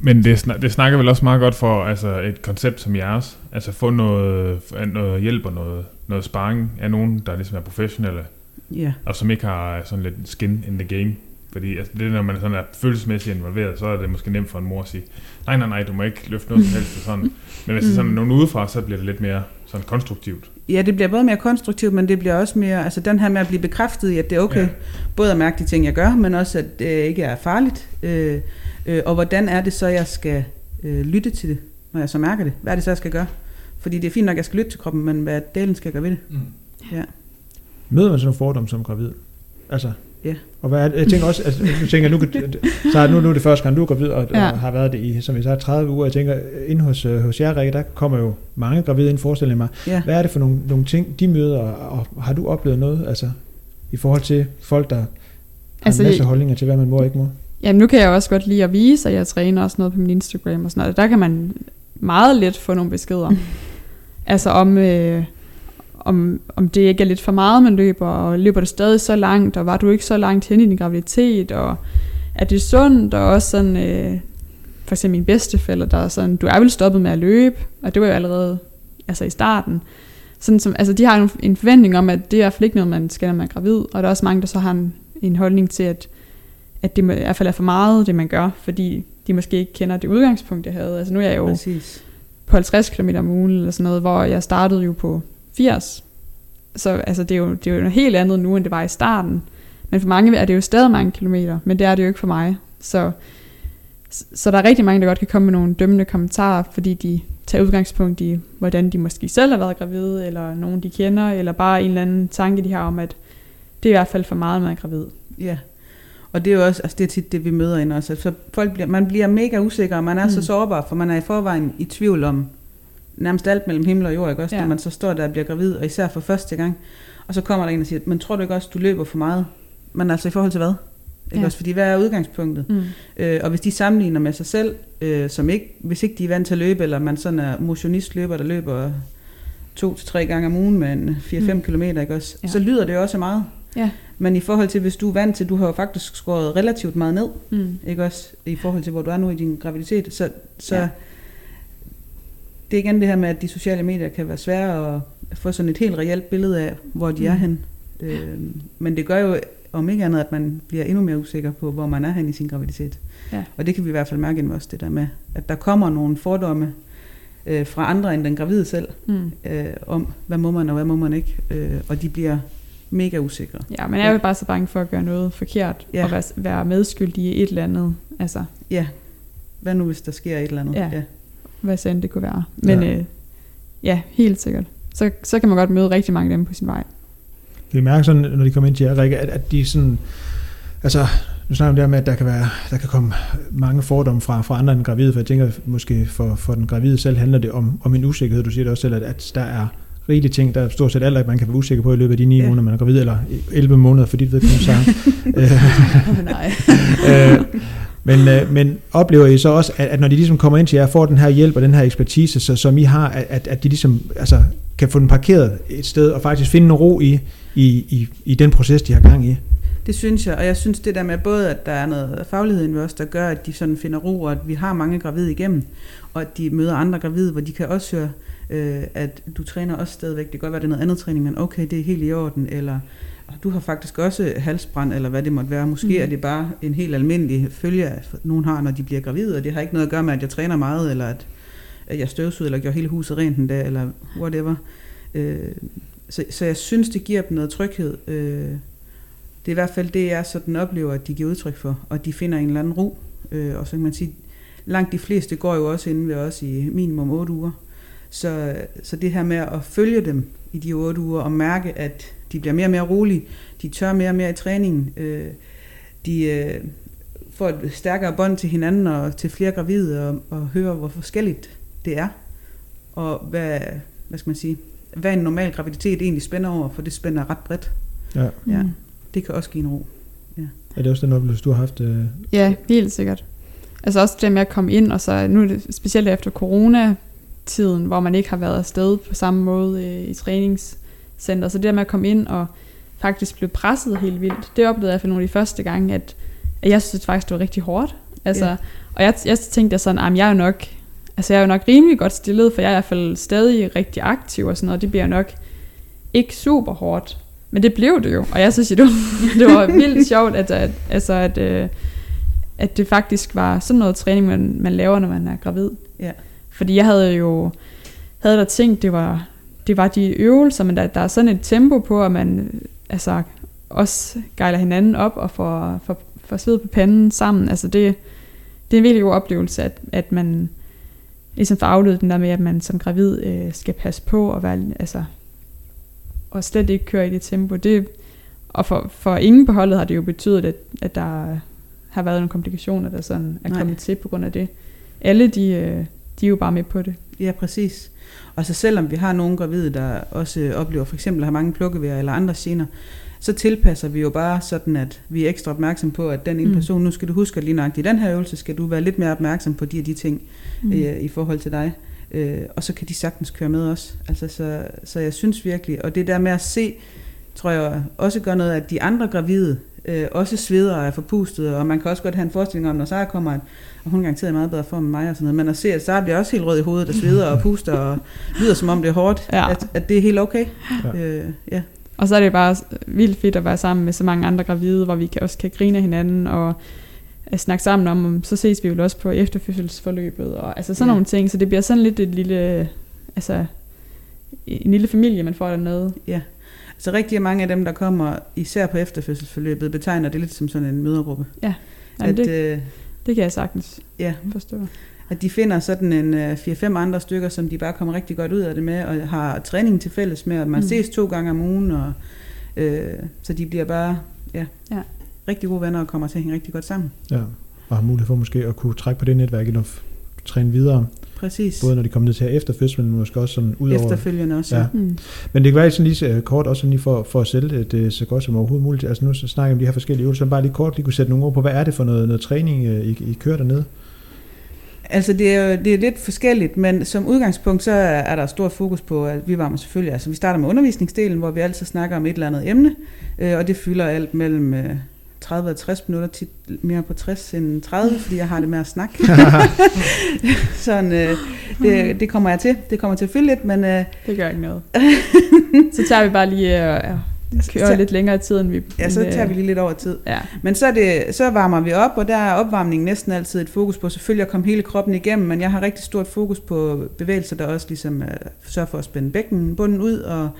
Men det, snak, det snakker vel også meget godt for altså et koncept som jeres. Altså få noget, noget hjælp og noget, noget sparring af nogen, der ligesom er professionelle, Ja, og som ikke har sådan lidt skin in the game. Fordi altså, det, når man sådan er følelsesmæssigt involveret, så er det måske nemt for en mor at sige, nej, nej, nej, du må ikke løfte noget som helst. Og sådan. Men hvis det er sådan Mm. nogen udefra, så bliver det lidt mere sådan konstruktivt. Ja, det bliver både mere konstruktivt, men det bliver også mere, altså den her med at blive bekræftet i, at det er okay, Ja. ja. både at mærke de ting, jeg gør, men også, at det ikke er farligt. Øh, øh, og hvordan er det så, jeg skal øh, lytte til det, når jeg så mærker det? Hvad er det så, jeg skal gøre? Fordi det er fint nok, at jeg skal lytte til kroppen, men hvad delen skal jeg gøre ved det? Møder man sådan nogle fordomme som gravid? Altså, Ja. Og hvad er det? Jeg tænker også, altså, nu tænker nu, så er, nu, nu er det første gang, du er gravid, og, Ja. og har været det i, som vi sagde, 30 uger. Jeg tænker, inde hos, øh, hos jer, Rikke, der kommer jo mange gravide ind, forestiller mig. Ja. Hvad er det for nogle, nogle ting, de møder, og, og har du oplevet noget, altså, i forhold til folk, der har Altså, en masse holdninger til, hvad man må og ikke må? Jamen, nu kan jeg også godt lide at vise, at jeg træner også noget på min Instagram og sådan noget. Der kan man meget let få nogle beskeder. altså om, øh, om, om det ikke er lidt for meget, man løber, og løber det stadig så langt, og var du ikke så langt hen i din graviditet, og er det sundt, og også sådan, øh, for eksempel min bedstefælder, der er sådan, du er vel stoppet med at løbe, og det var jo allerede altså i starten. Sådan som, altså de har en, en forventning om, at det er i hvert fald ikke noget, man skal, når man er gravid, og der er også mange, der så har en, en holdning til, at at det i hvert fald er for meget, det man gør, fordi de måske ikke kender det udgangspunkt, jeg havde. Altså nu er jeg jo Præcis. på 50 km om ugen, eller sådan noget, hvor jeg startede jo på 80. Så altså, det, er jo, det er jo noget helt andet nu, end det var i starten. Men for mange er det jo stadig mange kilometer, men det er det jo ikke for mig. Så, så der er rigtig mange, der godt kan komme med nogle dømmende kommentarer, fordi de tager udgangspunkt i, hvordan de måske selv har været gravide, eller nogen de kender, eller bare en eller anden tanke, de har om, at det er i hvert fald for meget, man er gravid. Ja. Og det er jo også, altså det er tit det, vi møder ind også. Så folk bliver, man bliver mega usikker, og man er mm. så sårbar, for man er i forvejen i tvivl om nærmest alt mellem himmel og jord, ikke også? Ja. Når man så står der og bliver gravid, og især for første gang. Og så kommer der en og siger, men tror du ikke også, du løber for meget? Men altså i forhold til hvad? Ikke Ja. også? Fordi hvad er udgangspunktet? Mm. Øh, og hvis de sammenligner med sig selv, øh, som ikke, hvis ikke de er vant til at løbe, eller man sådan er motionistløber, der løber to til tre gange om ugen med en 4-5 Mm. km, ikke også? Ja. så lyder det jo også meget. Ja. Men i forhold til, hvis du er vant til, du har jo faktisk skåret relativt meget ned, Mm. ikke også? I forhold til, hvor du er nu i din graviditet. Så, så Ja. Det er igen det her med, at de sociale medier kan være svære at få sådan et helt reelt billede af, hvor de mm. er hen. Øh, men det gør jo om ikke andet, at man bliver endnu mere usikker på, hvor man er hen i sin graviditet. Ja. Og det kan vi i hvert fald mærke os, det der med, at der kommer nogle fordomme øh, fra andre end den gravide selv, Mm. øh, om hvad må man og hvad må man ikke. Øh, og de bliver mega usikre. Ja, men jeg er jo bare så bange for at gøre noget forkert, ja. og være, være medskyldig i et eller andet. Altså, Ja, hvad nu hvis der sker et eller andet? Ja. ja. Hvad så end det kunne være. Men Ja. øh, ja helt sikkert. Så, så kan man godt møde rigtig mange af dem på sin vej. Kan I mærke sådan, når de kommer ind til jer, Rikke, at, at de sådan, altså, nu snakker vi om det her med, at der kan, være, der kan komme mange fordomme fra, fra andre end gravide, for jeg tænker måske for, for den gravide selv handler det om, om en usikkerhed. Du siger det også selv, at, at der er rigelige ting, der er stort set alt, man kan være usikker på i løbet af de 9 Ja. måneder, man er gravid, eller 11 måneder for dit vedkommende, så. Nej. øh, men, øh, men oplever I så også, at, at når de ligesom kommer ind til jer, får den her hjælp og den her ekspertise, så, som I har, at, at, de ligesom altså, kan få den parkeret et sted, og faktisk finde en ro i, i, i, i den proces, de har gang i? Det synes jeg, og jeg synes det der med både, at der er noget faglighed ved os, der gør, at de sådan finder ro, og at vi har mange gravide igennem, og at de møder andre gravide, hvor de kan også høre, øh, at du træner også stadigvæk. Det kan godt være, det er noget andet træning, men okay, det er helt i orden, eller du har faktisk også halsbrand, eller hvad det måtte være. Måske Mm. er det bare en helt almindelig følge, at nogen har, når de bliver gravide, og det har ikke noget at gøre med, at jeg træner meget, eller at, at jeg støvsugede, eller gjorde hele huset rent en dag, eller whatever. Øh, så, så jeg synes, det giver dem noget tryghed. Øh, det er i hvert fald det, jeg sådan oplever, at de giver udtryk for, og de finder en eller anden ro. Øh, og så kan man sige, langt de fleste går jo også inden ved os i minimum 8 uger. Så, så det her med at følge dem i de otte uger og mærke, at de bliver mere og mere rolige, de tør mere og mere i træningen, øh, de øh, får et stærkere bånd til hinanden og til flere gravide og, og høre, hvor forskelligt det er, og hvad, hvad skal man sige, hvad en normal graviditet egentlig spænder over, for det spænder ret bredt. Ja. Ja, Mm. det kan også give en ro. Er det også den oplevelse, du har haft? Øh, Ja, helt sikkert. Altså også det med at komme ind, og så nu er det specielt efter corona-tiden, hvor man ikke har været afsted på samme måde øh, i træningscenter. Så det der med at komme ind og faktisk blive presset helt vildt, det oplevede jeg for nogle af de første gange, at, at jeg synes faktisk, det var rigtig hårdt. Altså, Ja. Og jeg, jeg tænkte sådan, at jeg er jo nok, altså jeg er jo nok rimelig godt stillet, for jeg er i hvert fald stadig rigtig aktiv og sådan noget, det bliver nok ikke super hårdt. Men det blev det jo, og jeg synes, det var, det var vildt sjovt, at, at, altså, at, øh, at det faktisk var sådan noget træning, man, man laver, når man er gravid. Ja. Fordi jeg havde jo havde der tænkt, det var, det var de øvelser, men der, der er sådan et tempo på, at man altså, også gejler hinanden op og får, får, får sved på panden sammen. Altså det, det er en virkelig god oplevelse, at, at man ligesom får afledt den der med, at man som gravid øh, skal passe på og være, altså, og slet ikke køre i det tempo. Det, og for, for ingen på holdet har det jo betydet, at, at der har været nogle komplikationer, der sådan er Nej. kommet til på grund af det. Alle de, øh, de er jo bare med på det. Ja, præcis. Og så selvom vi har nogle gravide, der også oplever for eksempel at have mange plukkeværer eller andre gener, så tilpasser vi jo bare sådan, at vi er ekstra opmærksom på, at den ene Mm. person, nu skal du huske, at lige nøjagtigt i den her øvelse, skal du være lidt mere opmærksom på de og de ting mm. øh, i forhold til dig. Øh, og så kan de sagtens køre med os. Altså, så, så jeg synes virkelig, og det der med at se, tror jeg også gør noget, at de andre gravide øh, også sveder og er forpustet, og man kan også godt have en forestilling om, når Sara kommer, at og hun er garanteret i meget bedre form end mig og sådan noget, men at se, at Sara bliver også helt rød i hovedet og sveder og puster og lyder som om det er hårdt, Ja. at, at det er helt okay. Ja. Øh, ja. Og så er det bare vildt fedt at være sammen med så mange andre gravide, hvor vi kan, også kan grine af hinanden og at snakke sammen om, om, så ses vi jo også på efterfødselsforløbet, og altså sådan Ja. ja. nogle ting, så det bliver sådan lidt et lille, altså en lille familie, man får dernede. Så rigtig mange af dem, der kommer, især på efterfødselsforløbet, betegner det lidt som sådan en mødergruppe. Jamen, At, det, øh, det kan jeg sagtens ja, forstå. at de finder sådan en øh, 4-5 andre stykker, som de bare kommer rigtig godt ud af det med, og har træning til fælles med, og man mm. Ses to gange om ugen, og, øh, så de bliver bare ja, Ja. rigtig gode venner og kommer til at hænge rigtig godt sammen. ja. Og har mulighed for måske at kunne trække på det netværk eller f- træne videre, Præcis. både når de kommer ned til her efter fødslen, men måske også sådan ud over... Efterfølgende også. Ja. Mm. Men det kan være sådan lige så kort, også sådan lige for, for at sælge det, så godt som overhovedet muligt. Altså nu så snakker vi om de her forskellige øvelser, så bare lige kort lige kunne sætte nogle ord på, hvad er det for noget, noget træning, øh, I, I kører dernede? Altså det er, det er lidt forskelligt, men som udgangspunkt så er er der stor fokus på, at vi varmer selvfølgelig, altså vi starter med undervisningsdelen, hvor vi altid snakker om et eller andet emne, øh, og det fylder alt mellem øh, 30 og 60 minutter, tit mere på 60 end 30, fordi jeg har det med at snakke. Sådan, øh, det, det kommer jeg til. Det kommer til at fylde lidt, men øh, Det gør ikke noget. så tager vi bare lige øh, kører lidt længere tid, end vi... ja, så end, øh, tager vi lige lidt over tid. Ja, Men så, det, så varmer vi op, og der er opvarmningen næsten altid et fokus på selvfølgelig at komme hele kroppen igennem, men jeg har rigtig stort fokus på bevægelser, der også ligesom uh, sørger for at spænde bækkenbunden ud og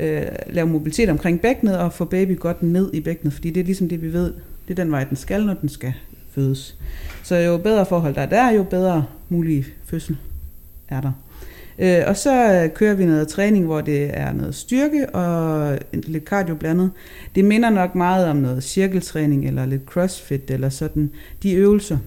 uh, lave mobilitet omkring bækkenet og få baby godt ned i bækkenet, fordi det er ligesom det, vi ved, det er den vej, den skal, når den skal fødes. Så jo bedre forhold der er der, jo bedre mulig fødsel er der. Øh, og så øh, kører vi noget træning, hvor det er noget styrke og en- lidt cardio blandet. Det minder nok meget om noget cirkeltræning eller lidt crossfit eller sådan, de øvelser.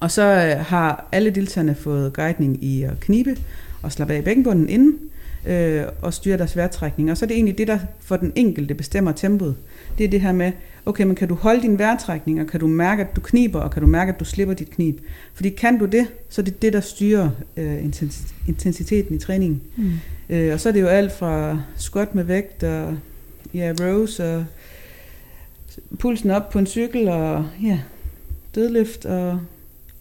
Og så øh, har alle deltagerne fået guidning i at knibe og slappe af i bækkenbunden inden øh, og styre deres vejrtrækning. Og så er det egentlig det, der for den enkelte bestemmer tempoet. Det er det her med, okay, men kan du holde din vejrtrækning, og kan du mærke, at du kniber, og kan du mærke, at du slipper dit knib? Fordi kan du det, så er det det, der styrer øh, intens- intensiteten i træningen. mm. Øh, og så er det jo alt fra squat med vægt og ja, rows og pulsen op på en cykel og ja, dødløft og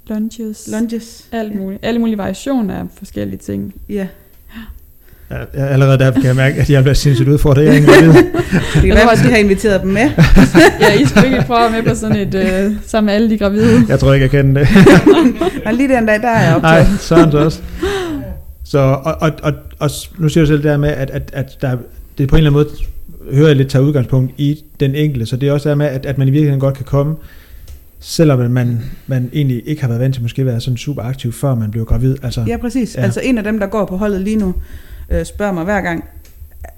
lunges, lunges. alt muligt. Alle mulige variationer af forskellige ting. Ja, Ja, ja, allerede der kan jeg mærke, at jeg bliver sindssygt udfordret. Jeg ingen gravid. det kan være, at vi har inviteret dem med. Ja, I skulle ikke prøve med på sådan et, øh, sammen med alle de gravide. Jeg tror ikke, jeg kan det. Og lige den dag, der er jeg Nej, sådan så også. Så, og, og, og, og nu siger du selv det der med, at, at, at der, det på en eller anden måde, hører jeg lidt tager udgangspunkt i den enkelte, så det er også der med, at, at man i virkeligheden godt kan komme selvom man, man egentlig ikke har været vant til måske at være sådan super aktiv, før man blev gravid. Altså, Ja, præcis. Ja. Altså en af dem, der går på holdet lige nu, øh, spørger mig hver gang,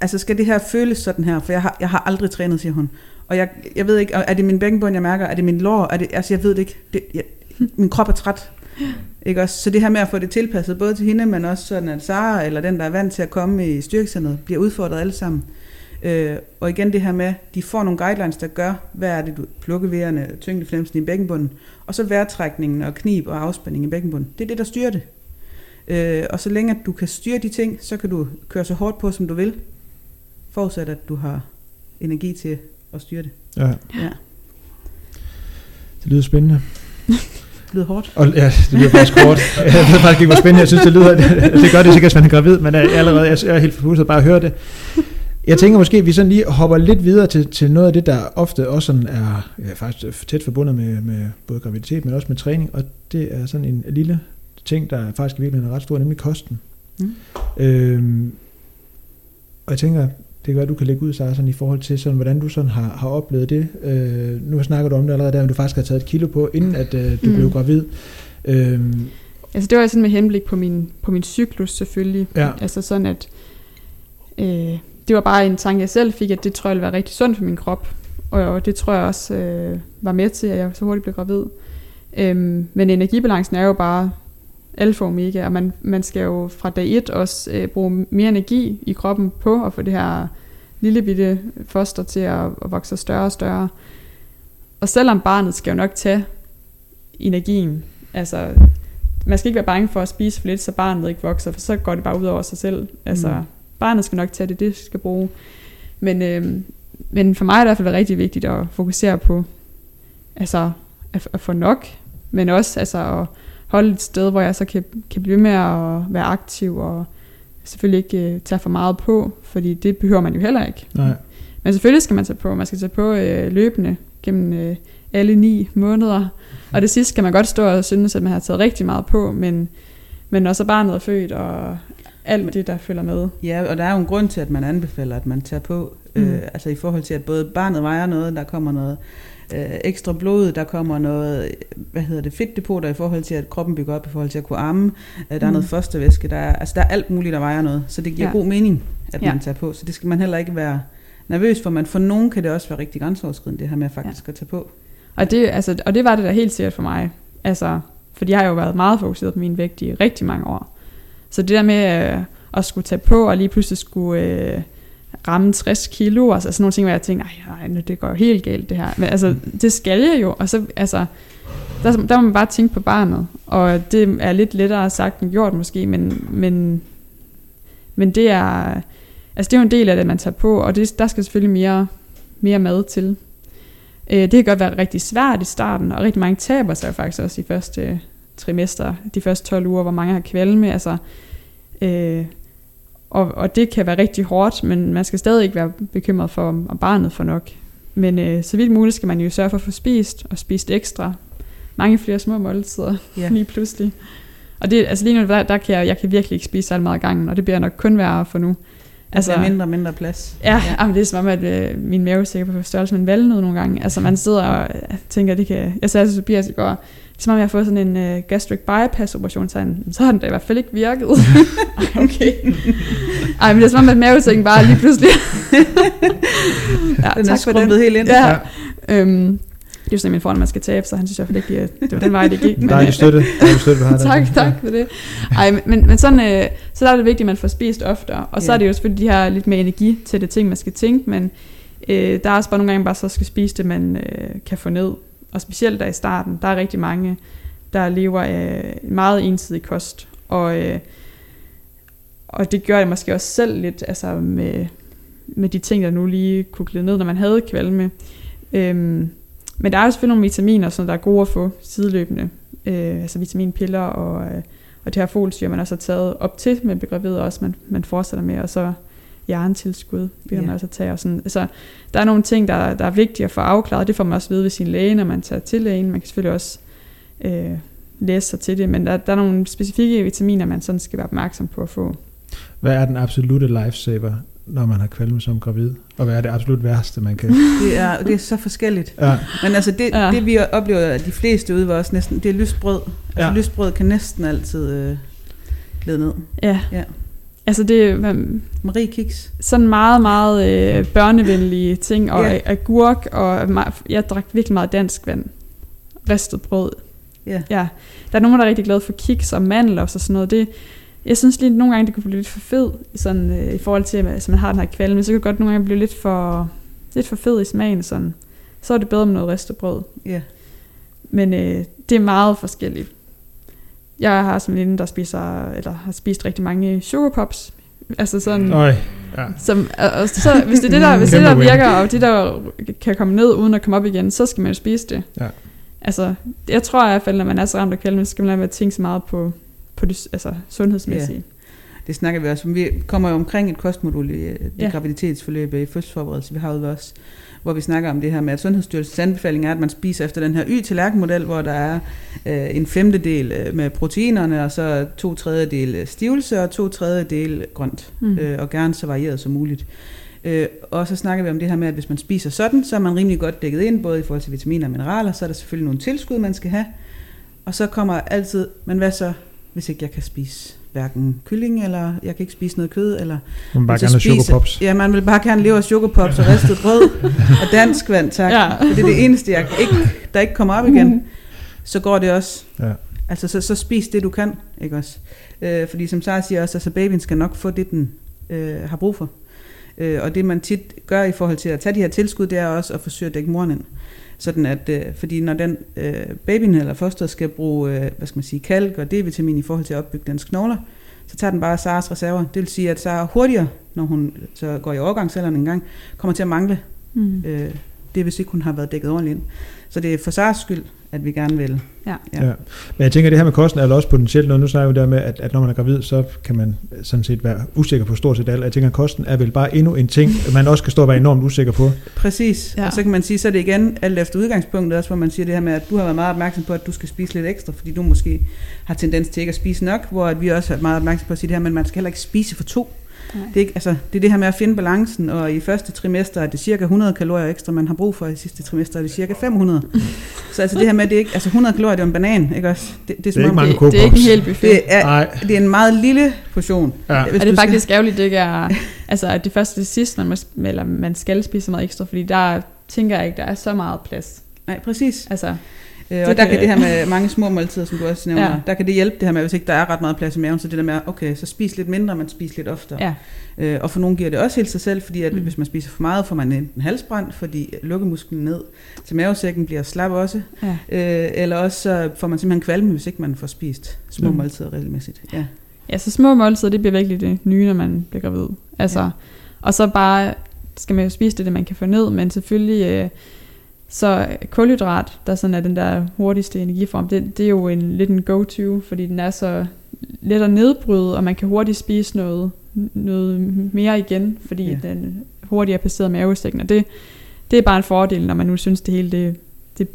altså skal det her føles sådan her? For jeg har, jeg har aldrig trænet, siger hun. Og jeg, jeg ved ikke, er det min bækkenbund, jeg mærker? Er det min lår? Er det, altså jeg ved det ikke. Det, jeg, min krop er træt. Ikke også? Så det her med at få det tilpasset, både til hende, men også sådan, at Sara, eller den, der er vant til at komme i styrkecenteret, bliver udfordret alle sammen. Øh, og igen det her med, de får nogle guidelines, der gør, hvad er det, du plukkevejerne, tyngdeflemsen i bækkenbunden, og så vejrtrækningen og knib og afspænding i bækkenbunden. Det er det, der styrer det. Øh, og så længe at du kan styre de ting, så kan du køre så hårdt på, som du vil, forudsat at du har energi til at styre det. ja, Ja. det lyder spændende. Det lyder hårdt. Og, ja, det lyder faktisk kort. Jeg ved faktisk ikke, hvor spændende jeg synes, det lyder. Det gør det sikkert, hvis man er gravid, men jeg, allerede, jeg er helt forpustet bare at høre det. Jeg tænker måske, at vi sådan lige hopper lidt videre til, til noget af det, der ofte også sådan er ja, faktisk tæt forbundet med, med både graviditet, men også med træning, og det er sådan en lille ting, der faktisk i virkeligheden er ret stor, nemlig kosten. Mm. Øhm, og jeg tænker, det kan være, du kan lægge ud, Sarah, sådan i forhold til, sådan, hvordan du sådan har, har oplevet det. Øh, nu snakker du om det allerede der, men du faktisk har taget et kilo på, inden at øh, du Mm. blev gravid. Øhm, Altså det var sådan med henblik på min, på min cyklus selvfølgelig. Ja. Altså sådan at, øh, det var bare en tanke jeg selv fik, at det tror jeg ville være rigtig sundt for min krop. Og, og det tror jeg også øh, var med til, at jeg så hurtigt blev gravid. Øhm, men energibalancen er jo bare alfa og omega, og man, man skal jo fra dag et også øh, bruge mere energi i kroppen på at få det her lille bitte foster til at, at vokse større og større. Og selvom barnet skal jo nok tage energien, altså man skal ikke være bange for at spise for lidt, så barnet ikke vokser, for så går det bare ud over sig selv. Altså, mm. barnet skal nok tage det, det skal bruge. Men, øh, men for mig er det i hvert fald rigtig vigtigt at fokusere på, altså, at, at få nok, men også altså, at holde et sted, hvor jeg så kan, kan blive med at være aktiv, og selvfølgelig ikke øh, tage for meget på, fordi det behøver man jo heller ikke. nej. Men selvfølgelig skal man tage på. Man skal tage på øh, løbende gennem øh, alle ni måneder. Og det sidste kan man godt stå og synes, at man har taget rigtig meget på, men, men når så barnet er født, og alt det, der følger med. Ja, og der er jo en grund til, at man anbefaler, at man tager på. Mm. Mm. Øh, altså i forhold til, at både barnet vejer noget, der kommer noget øh, ekstra blod, der kommer noget, hvad hedder det, fedtdepoter i forhold til, at kroppen bygger op, i forhold til at kunne amme. Øh, der er Mm. noget fostervæske, der er, altså der er alt muligt, der vejer noget. Så det giver ja. God mening, at ja. Man tager på. Så det skal man heller ikke være nervøs for, men for nogen kan det også være rigtig grænseoverskridende, det her med faktisk ja. at tage på. Og det, altså, og det var det da helt sikkert for mig. Altså, fordi jeg har jo været meget fokuseret på min vægt i rigtig mange år. Så det der med øh, at skulle tage på, og lige pludselig skulle øh, ramme 60 kilo, altså sådan nogle ting, hvor jeg tænkte, nej, nej, det går jo helt galt det her. Men altså, det skal jeg jo, og så, altså, der, der må man bare tænke på barnet. Og det er lidt lettere sagt end gjort måske, men, men, men det er, altså det er jo en del af det, man tager på, og det, der skal selvfølgelig mere, mere mad til. Øh, det kan godt være rigtig svært i starten, og rigtig mange taber sig jo faktisk også i første trimester, de første 12 uger, hvor mange har kvalme, altså, øh, og, og det kan være rigtig hårdt, men man skal stadig ikke være bekymret for, om, barnet får nok. Men øh, så vidt muligt skal man jo sørge for at få spist, og spist ekstra. Mange flere små måltider Ja. lige pludselig. Og det, altså lige nu, der, der kan jeg, jeg kan virkelig ikke spise så meget af gangen, og det bliver nok kun værre for nu. Altså, er mindre og mindre plads. Ja, ja. Jamen, det er som om, at øh, min mave er sikker på størrelse med en valnød nogle gange. Altså man sidder og øh, tænker, det kan... Jeg sagde til Tobias i går, det er som om jeg har fået sådan en øh, gastric bypass operation, så, han, så har den da i hvert fald ikke virket. Ej, okay. Ej, men det er som om, at mavesækken bare lige pludselig... ja, Den er tak for det. helt ind. Ja. Øhm, det er jo sådan, min foran, man skal tabe, så han synes i hvert fald ikke, at det var den vej, det gik. Men, Dejlig øh, støtte. Dejlig støtte, du har tak, tak for det. Ej, men- men, sådan, øh, så der er det vigtigt, at man får spist oftere. Og så Ja. er det jo selvfølgelig de her lidt mere energi til det ting, man skal tænke, men øh, der er også bare nogle gange, bare så skal spise det, man øh, kan få ned. Og specielt der i starten, der er rigtig mange, der lever af en meget ensidig kost. Og, øh, og det gør jeg måske også selv lidt, altså med, med de ting, der nu lige kunne glide ned, når man havde kvalme. Øhm, men der er jo selvfølgelig nogle vitaminer, som der er gode at få sideløbende. Øh, altså vitaminpiller og, øh, og det her folsyre, man også har taget op til med begravide også, man, man fortsætter med, og så jerntilskud, bliver Ja. man også at tage. Og sådan. Altså, der er nogle ting, der, der er vigtige at få afklaret. Det får man også at vide ved sin læge, når man tager til lægen. Man kan selvfølgelig også øh, læse sig til det, men der, der er nogle specifikke vitaminer, man sådan skal være opmærksom på at få. Hvad er den absolute lifesaver når man har kvalme som gravid? Og hvad er det absolut værste, man kan... Det er, det er så forskelligt. Ja, Men altså det, Ja. det vi oplever, at de fleste ude var også næsten, det er lystbrød. Altså Ja. lystbrød kan næsten altid øh, lede ned. Ja. Ja. Altså det er Marie Kiks. sådan meget, meget øh, børnevenlige ting, og Ja. agurk, og jeg drak virkelig meget dansk vand. Ristet brød. Ja. ja. Der er nogen, der er rigtig glade for kiks og mandler og sådan noget. Det, jeg synes lige, at nogle gange, det kunne blive lidt for fed, sådan, øh, i forhold til, at altså, man har den her kvalme. Så kan det godt nogle gange blive lidt for, lidt for fed i smagen. Sådan. Så er det bedre med noget ristet brød. Ja. Men øh, det er meget forskelligt. Jeg har sådan en veninde, der spiser, eller har spist rigtig mange sugar pops. Altså sådan, Øj, ja. som, og, og så, hvis det er det, der, hvis det, der virker, og det, der kan komme ned uden at komme op igen, så skal man jo spise det. Ja. Altså, jeg tror i hvert fald, når man er så ramt af kvalme, så skal man lade være at tænke så meget på, på det altså, sundhedsmæssige. Det snakker vi også om. Vi kommer jo omkring et kostmodul i øh, det Ja. ja. graviditetsforløb i fødselsforberedelse, vi har ved os, hvor vi snakker om det her med, at Sundhedsstyrelsens anbefaling er, at man spiser efter den her y-tallerkenmodel, hvor der er øh, en femtedel øh, med proteinerne, og så to tredjedel stivelse og to tredjedel grønt, mm. øh, og gerne så varieret som muligt. Øh, og så snakker vi om det her med, at hvis man spiser sådan, så er man rimelig godt dækket ind, både i forhold til vitaminer og mineraler, så er der selvfølgelig nogle tilskud, man skal have. Og så kommer altid, men hvad så, hvis ikke jeg kan spise hverken kylling, eller jeg kan ikke spise noget kød, eller Man bare så gerne spise- sugar pops. Ja, man vil bare gerne leve af sukkerpops og ristet brød og dansk vand, tak. Ja. For det er det eneste, jeg ikke, der ikke kommer op igen. Så går det også. Ja. Altså, så, så spis det, du kan, ikke også? Øh, fordi som Sara siger også, altså babyen skal nok få det, den øh, har brug for. Øh, og det, man tit gør i forhold til at tage de her tilskud, det er også at forsøge at dække moren ind. Sådan at, øh, fordi når den øh, babyen eller fosteret skal bruge, øh, hvad skal man sige, kalk og D-vitamin i forhold til at opbygge dens knogler, så tager den bare Saras reserver. Det vil sige, at Sara hurtigere, når hun så går i overgangsalderen en gang, kommer til at mangle Mm. øh, det, er, hvis ikke hun har været dækket ordentligt ind. Så det er for Saras skyld, at vi gerne vil. Ja. Ja. Ja. Men jeg tænker, at det her med kosten er også potentielt noget. Nu snakker vi der med, at, at når man er gravid, så kan man sådan set være usikker på stort set alt. Jeg tænker, at kosten er vel bare endnu en ting, man også skal stå og være enormt usikker på. Præcis. Ja. Ja. Og så kan man sige, så er det igen alt efter udgangspunktet også, hvor man siger det her med, at du har været meget opmærksom på, at du skal spise lidt ekstra, fordi du måske har tendens til ikke at spise nok, hvor at vi også er meget opmærksom på at sige det her, men man skal heller ikke spise for to. Nej. Det er, ikke, altså, det er det her med at finde balancen, og i første trimester er det cirka 100 kalorier ekstra, man har brug for, i sidste trimester er det cirka 500. så altså det her med, at det er ikke, altså 100 kalorier, det er jo en banan, ikke også? Det, det er, som ikke om, mange det, det er ikke en hel buffet. det er, Nej. det er en meget lille portion. Ja. Hvis Og det er skal- faktisk ærgerligt, det ikke er, altså, at det første til sidst, man, må, eller man skal spise så meget ekstra, fordi der tænker jeg ikke, der er så meget plads. Nej, præcis. Altså, Øh, Det og der kan- det her med mange små måltider, som du også nævner, Ja. der kan det hjælpe det her med, hvis ikke der er ret meget plads i maven, så det der med, okay, så spis lidt mindre, men spis lidt oftere. ja. Øh, og for nogle giver det også helt sig selv, fordi at Mm. hvis man spiser for meget, får man enten halsbrand, fordi lukkemusklen ned til mavesækken bliver slap også, ja. øh, eller også så får man simpelthen kvalme, hvis ikke man får spist små Mm. måltider regelmæssigt. Ja. Ja, så små måltider, det bliver virkelig det nye, når man bliver gravid. Altså. Ja. Og så bare skal man jo spise det, det man kan få ned, men selvfølgelig øh, så kulhydrat, der sådan er den der hurtigste energiform, det, det er jo en, lidt en go-to, fordi den er så let at nedbryde, og man kan hurtigt spise noget, noget mere igen, fordi ja. Ja. den hurtigt er passeret mavesækken, og det, det er bare en fordel, når man nu synes, det hele, det, det,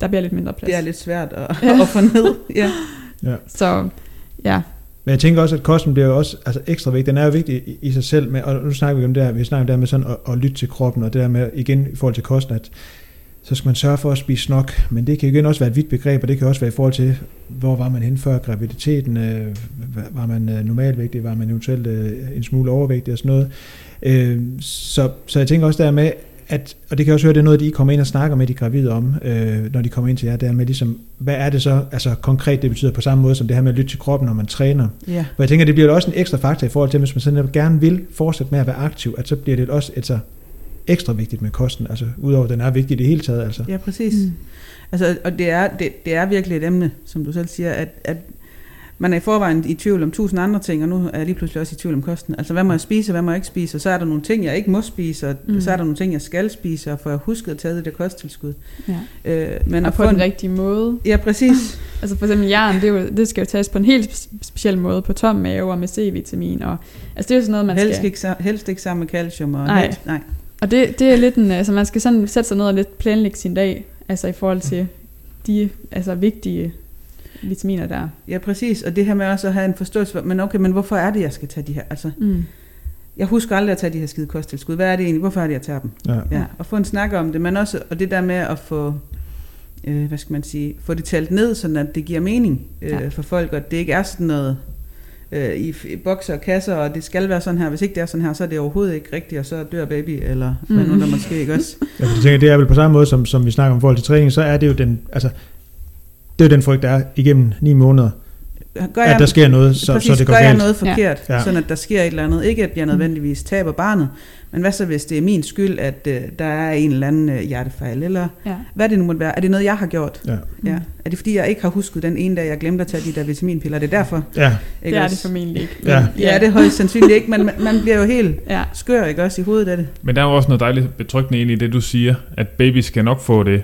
der bliver lidt mindre plads. Det er lidt svært at, Ja. at få ned. Ja. Ja. Så ja, men jeg tænker også, at kosten bliver jo også altså ekstra vigtig. Den er jo vigtig i, i sig selv, med, og nu snakker vi om det her, vi snakker om det her med sådan at, at lytte til kroppen, og det der med, igen i forhold til kosten, at så skal man sørge for at spise nok, men det kan igen også være et vidt begreb, og det kan også være i forhold til, hvor var man hen før graviditeten, øh, var man øh, normalvægtig, var man eventuelt øh, en smule overvægtig og sådan noget. Øh, så, så jeg tænker også der med, at, og det kan jeg også høre, det er noget, de kommer ind og snakker med de gravide om, øh, når de kommer ind til jer, det er med ligesom, hvad er det så, altså konkret det betyder på samme måde som det her med at lytte til kroppen, når man træner. ja. For jeg tænker, det bliver jo også en ekstra faktor i forhold til, hvis man sådan netop gerne vil fortsætte med at være aktiv, at så bliver det også et så ekstra vigtigt med kosten, altså udover at den er vigtig i det hele taget, altså. Ja, præcis. Mm. Altså, og det er, det, det er virkelig et emne, som du selv siger, at, at man er i forvejen i tvivl om tusind andre ting, og nu er jeg lige pludselig også i tvivl om kosten. Altså, hvad må jeg spise, og hvad må jeg ikke spise? Og så er der nogle ting, jeg ikke må spise, og Mm. så er der nogle ting, jeg skal spise, og får jeg husket at tage det der kosttilskud. ja. Øh, men og at på den en, rigtige måde. Ja, præcis. Altså for eksempel jern, det, jo, det skal jo tages på en helt spe- speciel måde, på tom mave og med C-vitamin. Og, altså det er jo sådan noget, man Helst skal... ikke, helst ikke sammen med calcium. Og Nej. Helst, nej. Og det, det er lidt en, altså man skal sådan sætte sig ned og lidt planlægge sin dag, altså i forhold til de altså vigtige vitaminer der. Ja, præcis. Og det her med også at have en forståelse for, men okay, men hvorfor er det, jeg skal tage de her? Altså, Mm. jeg husker aldrig at tage de her skide kosttilskud. Hvad er det egentlig? Hvorfor er det, jeg tager dem? Ja. Ja, og få en snak om det, men også, og det der med at få, øh, hvad skal man sige, få det talt ned, sådan at det giver mening øh, Ja. for folk, og at det ikke er sådan noget øh, i, i bokser og kasser, og det skal være sådan her. Hvis ikke det er sådan her, så er det overhovedet ikke rigtigt, og så dør baby, eller mm. hvad nu der måske ikke også. Ja, for jeg tænker, det er vel på samme måde, som, som vi snakker om i forhold til træning, så er det jo den, altså, det er den frygt, der er igennem ni måneder, Gør at der sker noget, så, præcis, så det går gør jeg galt. noget forkert, Ja. sådan at der sker et eller andet. Ikke at jeg nødvendigvis taber barnet, men hvad så hvis det er min skyld, at øh, der er en eller anden øh, hjertefejl, eller Ja. hvad det nu måtte være. Er det noget, jeg har gjort? Ja. Ja. Er det fordi, jeg ikke har husket den ene dag, jeg glemte at tage de der vitaminpiller? Er det derfor? Ja, Det er det også? formentlig ikke. Ja. Ja, det er højst sandsynligt ikke, men man, man bliver jo helt Ja, skør, ikke også, i hovedet af det. Men der er jo også noget dejligt betryggende egentlig i det, du siger, at baby skal nok få det,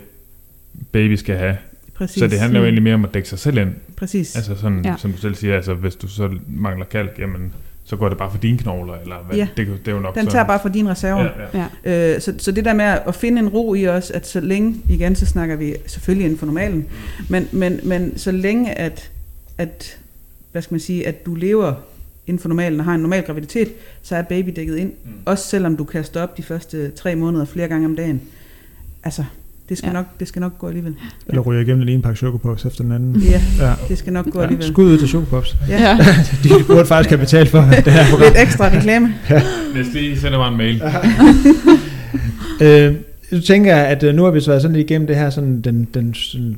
baby skal have. Præcis. Så det handler jo Mm. egentlig mere om at dække sig selv ind. Præcis. Altså sådan, Ja. som du selv siger, altså hvis du så mangler kalk, jamen så går det bare for dine knogler, eller hvad? Ja. Det, det er jo nok Den tager bare fra dine reserver. Ja, ja. ja. Øh, så, så det der med at finde en ro i os, at så længe, igen så snakker vi selvfølgelig inden for normalen, men, men, men så længe at, at, hvad skal man sige, at du lever inden for normalen og har en normal graviditet, så er baby dækket ind. Mm. Også selvom du kaster op de første tre måneder flere gange om dagen. Altså, det skal, Ja. ja. nok, det skal nok gå alligevel. eller ryger igennem den ene pakke chokopops efter den anden. Ja, Ja. det skal nok gå Ja. alligevel. Skud ud til chokopops. Ja. ja. De burde faktisk have betalt for det her program. Lidt ekstra reklame. Næste lige sender bare en mail. Øh, du tænker, at øh, nu har vi så været sådan lidt igennem det her, sådan den, den sådan,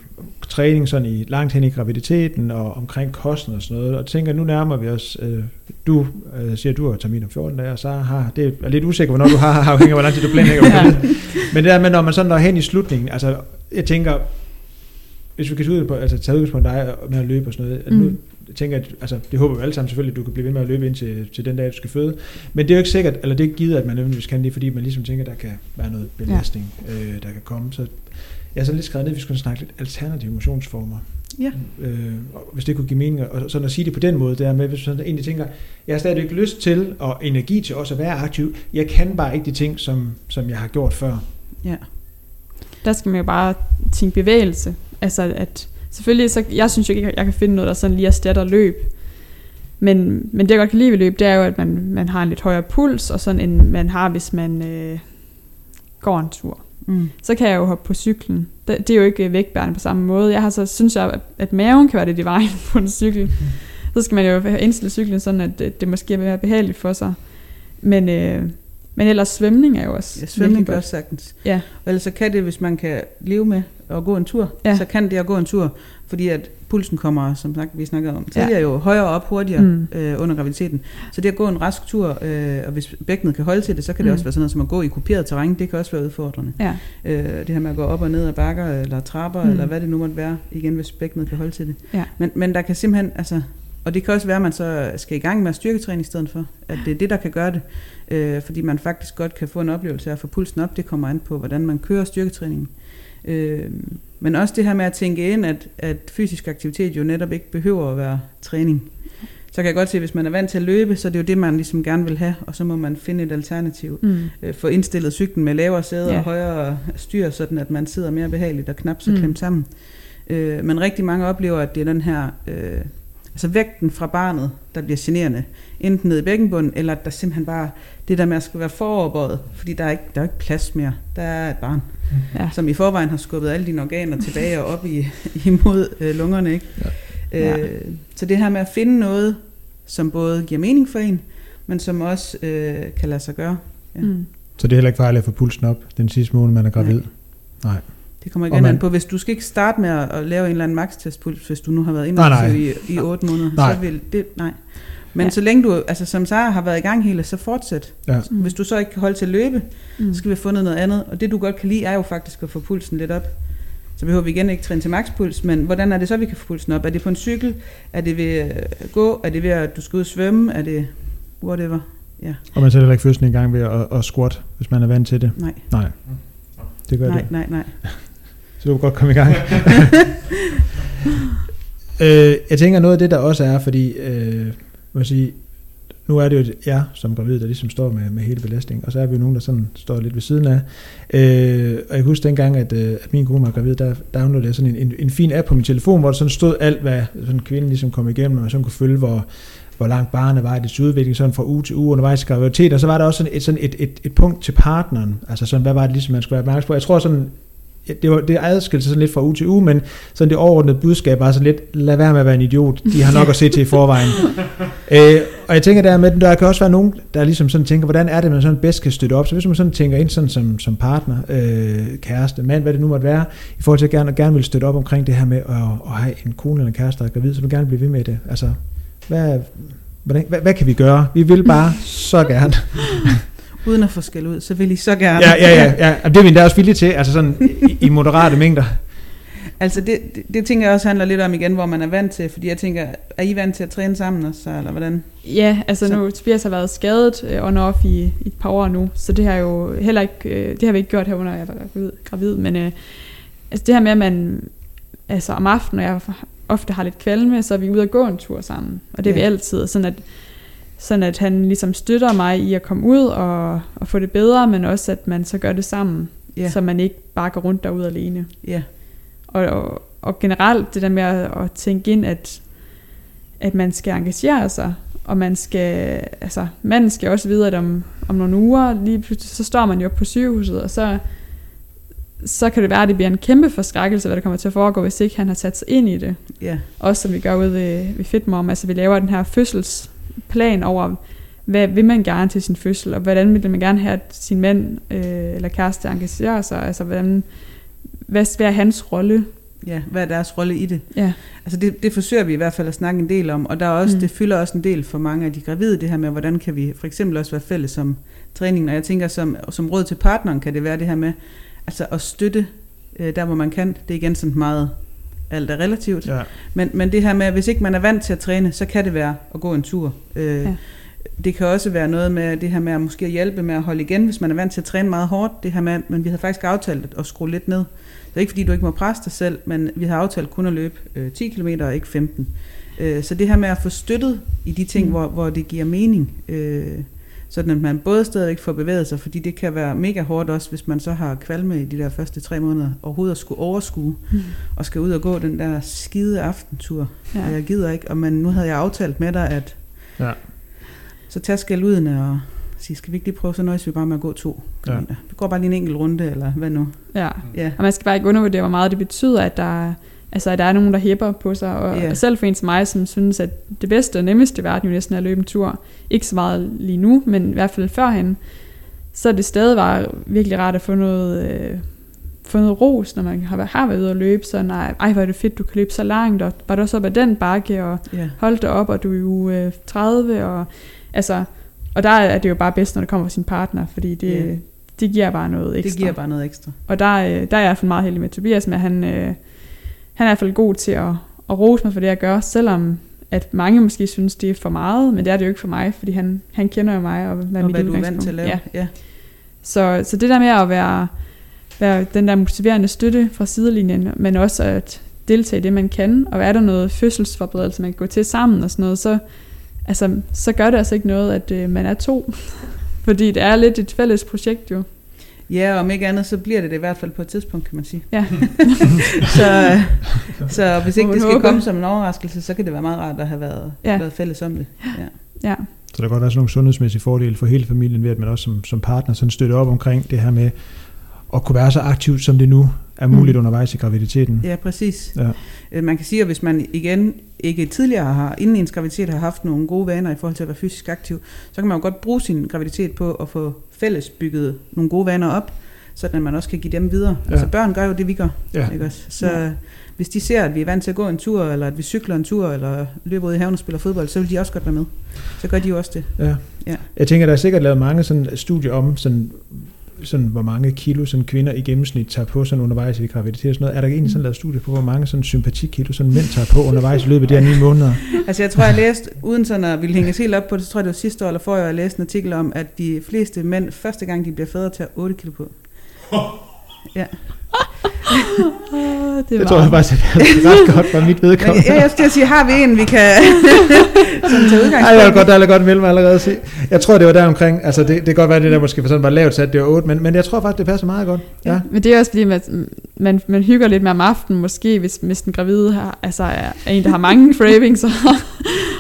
træning sådan i langt hen i graviditeten og omkring kosten og sådan noget, og tænker, nu nærmer vi os, øh, du øh, siger, du har termin om 14 dage, og så har, det er lidt usikker, hvornår du har, afhængig af, hvor lang tid du planlægger. Ja. Men det der med, når man sådan når hen i slutningen, altså, jeg tænker, hvis vi kan tage ud på, altså tage udgangspunkt dig med at løbe og sådan noget, mm. nu jeg tænker, at, altså, det håber vi alle sammen selvfølgelig, at du kan blive ved med at løbe ind til, til den dag, du skal føde. Men det er jo ikke sikkert, eller det er ikke givet, at man nødvendigvis kan det, fordi man ligesom tænker, at der kan være noget belastning, ja. øh, der kan komme. Så jeg har så lidt skrevet ned, at vi skulle snakke lidt alternative motionsformer. Ja. Øh, hvis det kunne give mening, og sådan at sige det på den måde, det er med, hvis man egentlig tænker, jeg har stadigvæk lyst til og energi til også at være aktiv. Jeg kan bare ikke de ting, som, som jeg har gjort før. Ja. Der skal man jo bare tænke bevægelse. Altså at selvfølgelig, så, jeg synes jo ikke, at jeg kan finde noget, der sådan lige erstatter løb. Men, men det jeg godt kan lide ved løb, det er jo, at man, man har en lidt højere puls, og sådan en man har, hvis man øh, går en tur. Mm. Så kan jeg jo hoppe på cyklen. Det, det er jo ikke vægtbærende på samme måde. Jeg har så, synes jeg, at, maven kan være lidt i vejen på en cykel. Så skal man jo have indstillet cyklen sådan, at det, det måske er mere behageligt for sig. Men, øh, men ellers svømning er jo også Ja, svømning kan også sagtens. Ja. Og ellers så kan det, hvis man kan leve med at gå en tur, ja. så kan det at gå en tur, fordi at pulsen kommer, som sagt, vi snakkede om tidligere, ja. jo højere op hurtigere Mm. øh, under graviditeten. Så det at gå en rask tur, øh, og hvis bækkenet kan holde til det, så kan det Mm. også være sådan noget som at gå i kuperet terræn, det kan også være udfordrende. Ja. Øh, det her med at gå op og ned ad bakker, eller trapper, mm. eller hvad det nu måtte være, igen hvis bækkenet kan holde til det. Ja. Men, men der kan simpelthen, altså, og det kan også være, at man så skal i gang med at styrketræne i stedet for, at det er det, der kan gøre det. Øh, fordi man faktisk godt kan få en oplevelse af at få pulsen op. Det kommer an på, hvordan man kører styrketræningen. Øh, men også det her med at tænke ind, at, at fysisk aktivitet jo netop ikke behøver at være træning. Så kan jeg godt se, at hvis man er vant til at løbe, så er det jo det, man ligesom gerne vil have, og så må man finde et alternativ. Mm. Øh, få indstillet cyklen med lavere sæder Ja. ja. og højere styr, sådan at man sidder mere behageligt og knap så Mm. klemt sammen. Øh, men rigtig mange oplever, at det er den her, øh, altså vægten fra barnet, der bliver generende. Enten ned i bækkenbunden, eller at der simpelthen bare, det der med at skal være foroverbøjet, fordi der er ikke, der er ikke plads mere. Der er et barn, Ja. som i forvejen har skubbet alle dine organer tilbage og op i, imod øh, lungerne. Ikke? Ja. Øh, så det her med at finde noget, som både giver mening for en, men som også øh, kan lade sig gøre. Ja. Mm. Så det er heller ikke farligt at få pulsen op den sidste måned, man er gravid. Nej. Det kommer igen man- an på, hvis du skal ikke starte med at, at lave en eller anden makstestpuls, hvis du nu har været Nej, nej. inaktiv i, i 8 måneder, Nej. så vil det, nej. Men Ja. ja. så længe du, altså som Sara har været i gang hele, så fortsæt. Ja. Mm. Hvis du så ikke kan holde til at løbe, Mm. så skal vi have fundet noget andet. Og det du godt kan lide, er jo faktisk at få pulsen lidt op. Så behøver vi igen ikke træne til makspuls, men hvordan er det så, vi kan få pulsen op? Er det på en cykel? Er det ved at gå? Er det ved at du skal ud og svømme? Er det whatever? Ja, Og man sætter heller ikke fødslen i gang ved at, at squat, hvis man er vant til det. nej, Nej. Det gør nej, det. nej, nej. Så du kan godt komme i gang. øh, jeg tænker noget af det, der også er, fordi øh, jeg sige, nu er det jo jer som gravid, der ligesom står med, med hele belastningen, og så er vi jo nogen, der sådan står lidt ved siden af. Øh, og jeg kan huske dengang, at, øh, at min kone var gravid, der downloadede jeg sådan en, en, en fin app på min telefon, hvor der sådan stod alt, hvad sådan kvinden ligesom kom igennem, og man sådan kunne følge, hvor, hvor langt barnet var i dets udvikling, sådan fra uge til uge undervejs i graviditet, og så var der også sådan et, sådan et, et, et punkt til partneren, altså sådan, hvad var det ligesom, man skulle være opmærksom på. Jeg tror sådan, det, var, det adskilte sig sådan lidt fra uge til uge, men sådan det overordnede budskab var sådan lidt, lad være med at være en idiot, de har nok at se til i forvejen. øh, og jeg tænker dermed, der kan også være nogen, der ligesom sådan tænker, hvordan er det, man sådan bedst kan støtte op, så hvis man sådan tænker ind sådan som, som partner, øh, kæreste, mand, hvad det nu måtte være, i forhold til at gerne, gerne vil støtte op omkring det her med at, at have en kone eller en kæreste, der er gravid, så vil gerne blive ved med det. Altså, hvad, hvordan, hvad, hvad kan vi gøre? Vi vil bare så gerne. Uden at få skæld ud, så vil I så gerne. Ja, ja, ja. ja. Og det er vi endda også villige til, altså sådan i, i moderate mængder. Altså det, det, det tænker jeg også handler lidt om igen, hvor man er vant til, fordi jeg tænker, er I vant til at træne sammen også, eller hvordan? Ja, altså Så- nu, Tobias har været skadet øh, on og off i, i et par år nu, så det har jo heller ikke, øh, det har vi ikke gjort her under jeg var gravid, gravid men øh, altså det her med, at man, altså om aftenen, når jeg ofte har lidt kvalme, så er vi ude at gå en tur sammen, og det er vi Ja. altid, sådan at, sådan at han ligesom støtter mig i at komme ud og, og få det bedre, men også at man så gør det sammen, Ja, så man ikke bare går rundt derude alene. ja, Og, og, og generelt det der med at, at tænke ind, at, at man skal engagere sig, og man skal, altså manden skal også vide, at om, om nogle uger, lige pludselig, så står man jo på sygehuset, og så, så kan det være, at det bliver en kæmpe forskrækkelse, hvad der kommer til at foregå, hvis ikke han har sat sig ind i det. ja, Også som vi gør ude ved, ved Fitmom, altså vi laver den her fødselsplan over, hvad vil man gerne til sin fødsel, og hvordan vil man gerne have, at sin mand øh, eller kæreste engagerer sig, altså hvordan, hvad, hvad er hans rolle? ja. Hvad er deres rolle i det? Ja. Altså det, det forsøger vi i hvert fald at snakke en del om, og der er også, Mm. det fylder også en del for mange af de gravide, det her med, hvordan kan vi for eksempel også være fælles om træningen, og jeg tænker som, som råd til partneren kan det være det her med, altså at støtte øh, der, hvor man kan, det er igen sådan meget, alt er relativt, Ja. men, men det her med, hvis ikke man er vant til at træne, så kan det være at gå en tur. Øh, Ja. Det kan også være noget med det her med at måske hjælpe med at holde igen, hvis man er vant til at træne meget hårdt. Det her med, men vi havde faktisk aftalt at skrue lidt ned. Det er ikke fordi, du ikke må presse dig selv, men vi har aftalt kun at løbe øh, 10 km og ikke 15. Øh, så det her med at få støttet i de ting, mm. hvor, hvor det giver mening, øh, sådan at man både stadigvæk får bevæget sig, fordi det kan være mega hårdt også, hvis man så har kvalme i de der første tre måneder, overhovedet at skulle overskue, Mm. og skal ud og gå den der skide aftentur ja. og Ja. jeg gider ikke, og men nu havde jeg aftalt med dig, at Ja. så tag skældudene og sige, skal vi ikke lige prøve, så nøjes vi bare med at gå to Ja. kilometer. Vi går bare lige en enkelt runde, eller hvad nu? ja. Ja, Og man skal bare ikke undervurdere, hvor meget det betyder, at der, er- altså, at der er nogen, der hæpper på sig. Og yeah. selv for en som mig, som synes, at det bedste og nemmeste i verden jo næsten er at løbe en tur. Ikke så meget lige nu, men i hvert fald førhen. Så er det stadig var virkelig rart at få noget, øh, få noget ros, når man har, har været ude at løbe. Så nej, ej, hvor er det fedt, du kan løbe så langt, og var du også op ad den bakke, og ja, hold det op, og du er jo øh, 30, og altså, og der er det jo bare bedst, når det kommer fra sin partner, fordi det, Ja. det giver bare noget ekstra. det giver bare noget ekstra. Og der, øh, der er jeg fald meget heldig med Tobias, med at han, øh, han er i hvert fald god til at, at rose mig for det, jeg gør, selvom at mange måske synes, det er for meget, men det er det jo ikke for mig, fordi han, han kender jo mig, og hvad, og hvad du er vant til at lave. Ja. Ja. Så, så det der med at være, være den der motiverende støtte fra sidelinjen, men også at deltage i det, man kan, og er der noget fødselsforberedelse, man kan gå til sammen og sådan noget, så, altså, så gør det altså ikke noget, at øh, man er to. Fordi det er lidt et fælles projekt jo. Ja, og om ikke andet, så bliver det det i hvert fald på et tidspunkt, kan man sige. Ja. så, så hvis ikke det skal komme som en overraskelse, så kan det være meget rart at have været, Ja. ja. været fælles om det. Ja. Ja, Så der kan godt være sådan nogle sundhedsmæssige fordele for hele familien ved, at man også som, som partner sådan støtter op omkring det her med at kunne være så aktiv, som det nu er muligt Mm. undervejs i graviditeten. ja, præcis. Ja. Øh, Man kan sige, at hvis man igen ikke tidligere har, inden ens graviditet har haft nogle gode vaner i forhold til at være fysisk aktiv, så kan man jo godt bruge sin graviditet på at få fælles bygget nogle gode vaner op, så at man også kan give dem videre. Ja. Altså børn gør jo det, vi gør. Ja. Ikke også? Så ja. hvis de ser, at vi er vant til at gå en tur, eller at vi cykler en tur, eller løber ud i haven og spiller fodbold, så vil de også godt være med. Så gør de jo også det. Ja. Ja. Jeg tænker, der er sikkert lavet mange sådan studier om, sådan, sådan, hvor mange kilo sådan kvinder i gennemsnit tager på sådan undervejs i graviditet og sådan noget. Er der egentlig sådan lavet studier på, hvor mange sådan sympatikilo sådan mænd tager på undervejs i løbet af de her ni måneder? Altså jeg tror, jeg læste, uden sådan at ville hænge helt op på det, så tror jeg, det var sidste år eller forrige år, jeg læste en artikel om, at de fleste mænd, første gang de bliver fædre, tager 8 kilo på. Ja. Det Det tror jeg faktisk er ret godt for mit Men vedkommende. jeg, jeg skal sige, har vi en, vi kan sådan tage Ej, udgangspunkt jeg vil godt, der vil godt melde mig allerede se. Jeg tror, det var der omkring, altså det, det kan godt være, det der måske for sådan var lavt sat, det var 8, men, men jeg tror faktisk, det passer meget godt. Ja. Ja. Men det er også fordi, man, man, man hygger lidt mere om aftenen, måske, hvis, hvis den gravide har, altså er en, der har mange cravings. Og,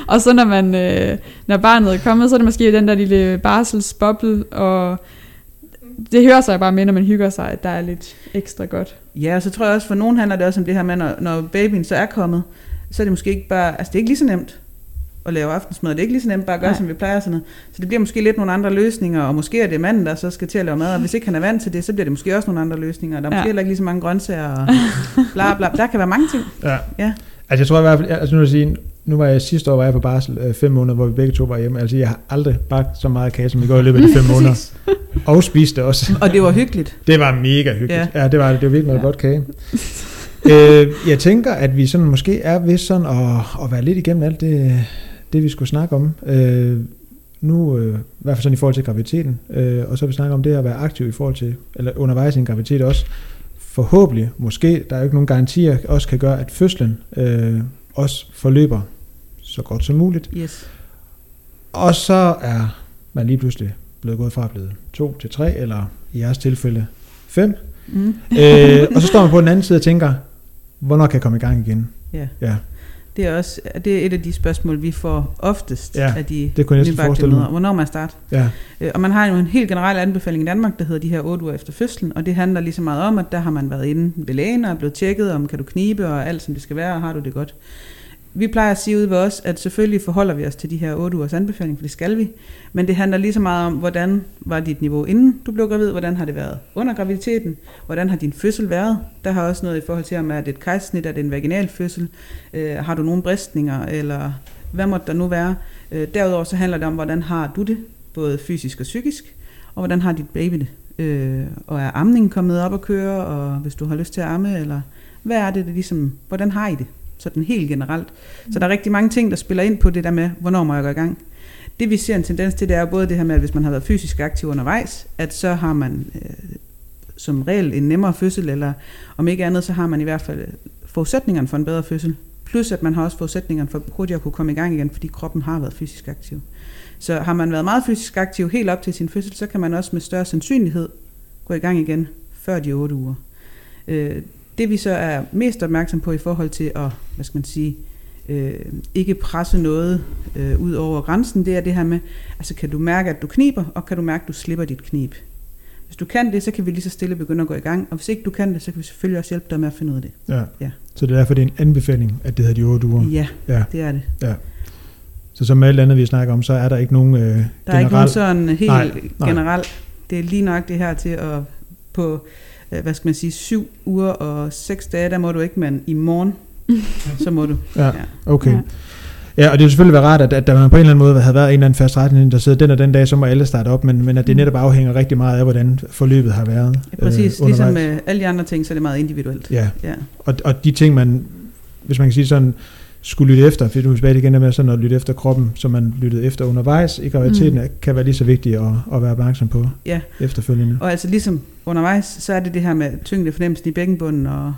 og så når, man, øh, når barnet er kommet, så er det måske den der lille barselsboble, og det hører sig bare med, når man hygger sig, at der er lidt ekstra godt. Ja, og så tror jeg også, for nogen handler det også om det her med, når, når babyen så er kommet, så er det måske ikke bare, altså det er ikke lige så nemt at lave aftensmad, det er ikke lige så nemt bare at gøre, Nej. som vi plejer sådan noget. Så det bliver måske lidt nogle andre løsninger, og måske er det manden, der så skal til at lave mad, og hvis ikke han er vant til det, så bliver det måske også nogle andre løsninger. Der er Ja. måske heller ikke lige så mange grøntsager, og bla bla. Der kan være mange ting. ja. Ja. Altså jeg tror i hvert fald, altså nu vil jeg sige, nu var jeg sidste år var jeg på barsel øh, fem måneder, hvor vi begge to var hjemme. Altså jeg har aldrig bagt så meget kage, som vi går i løbet af de fem måneder. Og spiste også. Og det var hyggeligt. Det var mega hyggeligt. Ja, Ja. det var det. Det var virkelig noget ja. godt kage. øh, jeg tænker, at vi sådan måske er ved sådan at, at være lidt igennem alt det, det vi skulle snakke om. Øh, nu, øh, i hvert fald sådan i forhold til graviditeten, øh, og så vil vi snakke om det at være aktiv i forhold til, eller undervejs i en graviditet også. Forhåbentlig, måske, der er jo ikke nogen garantier, også kan gøre, at fødslen øh, også forløber så godt som muligt. Yes. Og så er man lige pludselig blevet gået fra at blive to til tre, eller i jeres tilfælde fem. Mm. øh, og så står man på den anden side og tænker, hvornår kan jeg komme i gang igen? Ja. Ja, Det er også det er et af de spørgsmål, vi får oftest Ja, af de det kunne jeg nybagte forestille mig. mødre. Hvornår man starter. ja, Øh, Og man har jo en helt generel anbefaling i Danmark, der hedder de her 8 uger efter fødslen, og det handler lige så meget om, at der har man været inde ved lægen og er blevet tjekket, om kan du knibe og alt som det skal være, og har du det godt. Vi plejer at sige ude ved os, at selvfølgelig forholder vi os til de her 8 ugers anbefaling, for det skal vi, men det handler lige så meget om, hvordan var dit niveau inden du blev gravid, hvordan har det været under graviditeten, hvordan har din fødsel været. Der har også noget i forhold til, om er det et kejsersnit, er det en vaginal fødsel, øh, har du nogle bristninger, eller hvad måtte der nu være. Øh, derudover så handler det om, hvordan har du det, både fysisk og psykisk, og hvordan har dit baby det? Øh, og er amningen kommet op at køre, og hvis du har lyst til at amme, eller hvad er det, det ligesom, hvordan har I det? Sådan helt generelt. Så der er rigtig mange ting, der spiller ind på det der med, hvornår må jeg gå i gang. Det vi ser en tendens til, det er både det her med, at hvis man har været fysisk aktiv undervejs, at så har man øh, som regel en nemmere fødsel, eller om ikke andet, så har man i hvert fald øh, forudsætningerne for en bedre fødsel. Plus at man har også forudsætningerne for hurtigere at kunne komme i gang igen, fordi kroppen har været fysisk aktiv. Så har man været meget fysisk aktiv helt op til sin fødsel, så kan man også med større sandsynlighed gå i gang igen før de 8 uger. Øh, det vi så er mest opmærksom på i forhold til at, hvad skal man sige, øh, ikke presse noget øh, ud over grænsen, det er det her med, altså kan du mærke, at du kniber, og kan du mærke, at du slipper dit knib. Hvis du kan det, så kan vi lige så stille begynde at gå i gang, og hvis ikke du kan det, så kan vi selvfølgelig også hjælpe dig med at finde ud af det. ja. Ja. Så det er derfor, det er en anbefaling, at det hedder de 8 uger. Ja, Ja. det er det. Så som alt andet, vi snakker om, så er der ikke nogen øh, Der er ikke generel... nogen sådan helt Nej, nej, generelt. Det er lige nok det her til at på, hvad skal man sige, syv uger og seks dage, der må du ikke, men i morgen, så må du. Ja, Ja. okay. Ja. Ja, og det ville selvfølgelig være rart, at, at der på en eller anden måde havde været en eller anden fast retning, der sidder den og den dag, så må alle starte op, men, men at det Mm. netop afhænger rigtig meget af, hvordan forløbet har været. Ja, præcis, øh, ligesom undervejs. med alle de andre ting, så er det meget individuelt. Ja, Ja. og, og de ting, man, hvis man kan sige sådan, skulle lytte efter, fordi du er tilbage igen med sådan at lytte efter kroppen, som man lyttede efter undervejs i graviditeten, mm. kan være lige så vigtigt at, at være opmærksom på Ja. efterfølgende. Og altså ligesom undervejs, så er det det her med tyngde fornemmelsen i bækkenbunden, og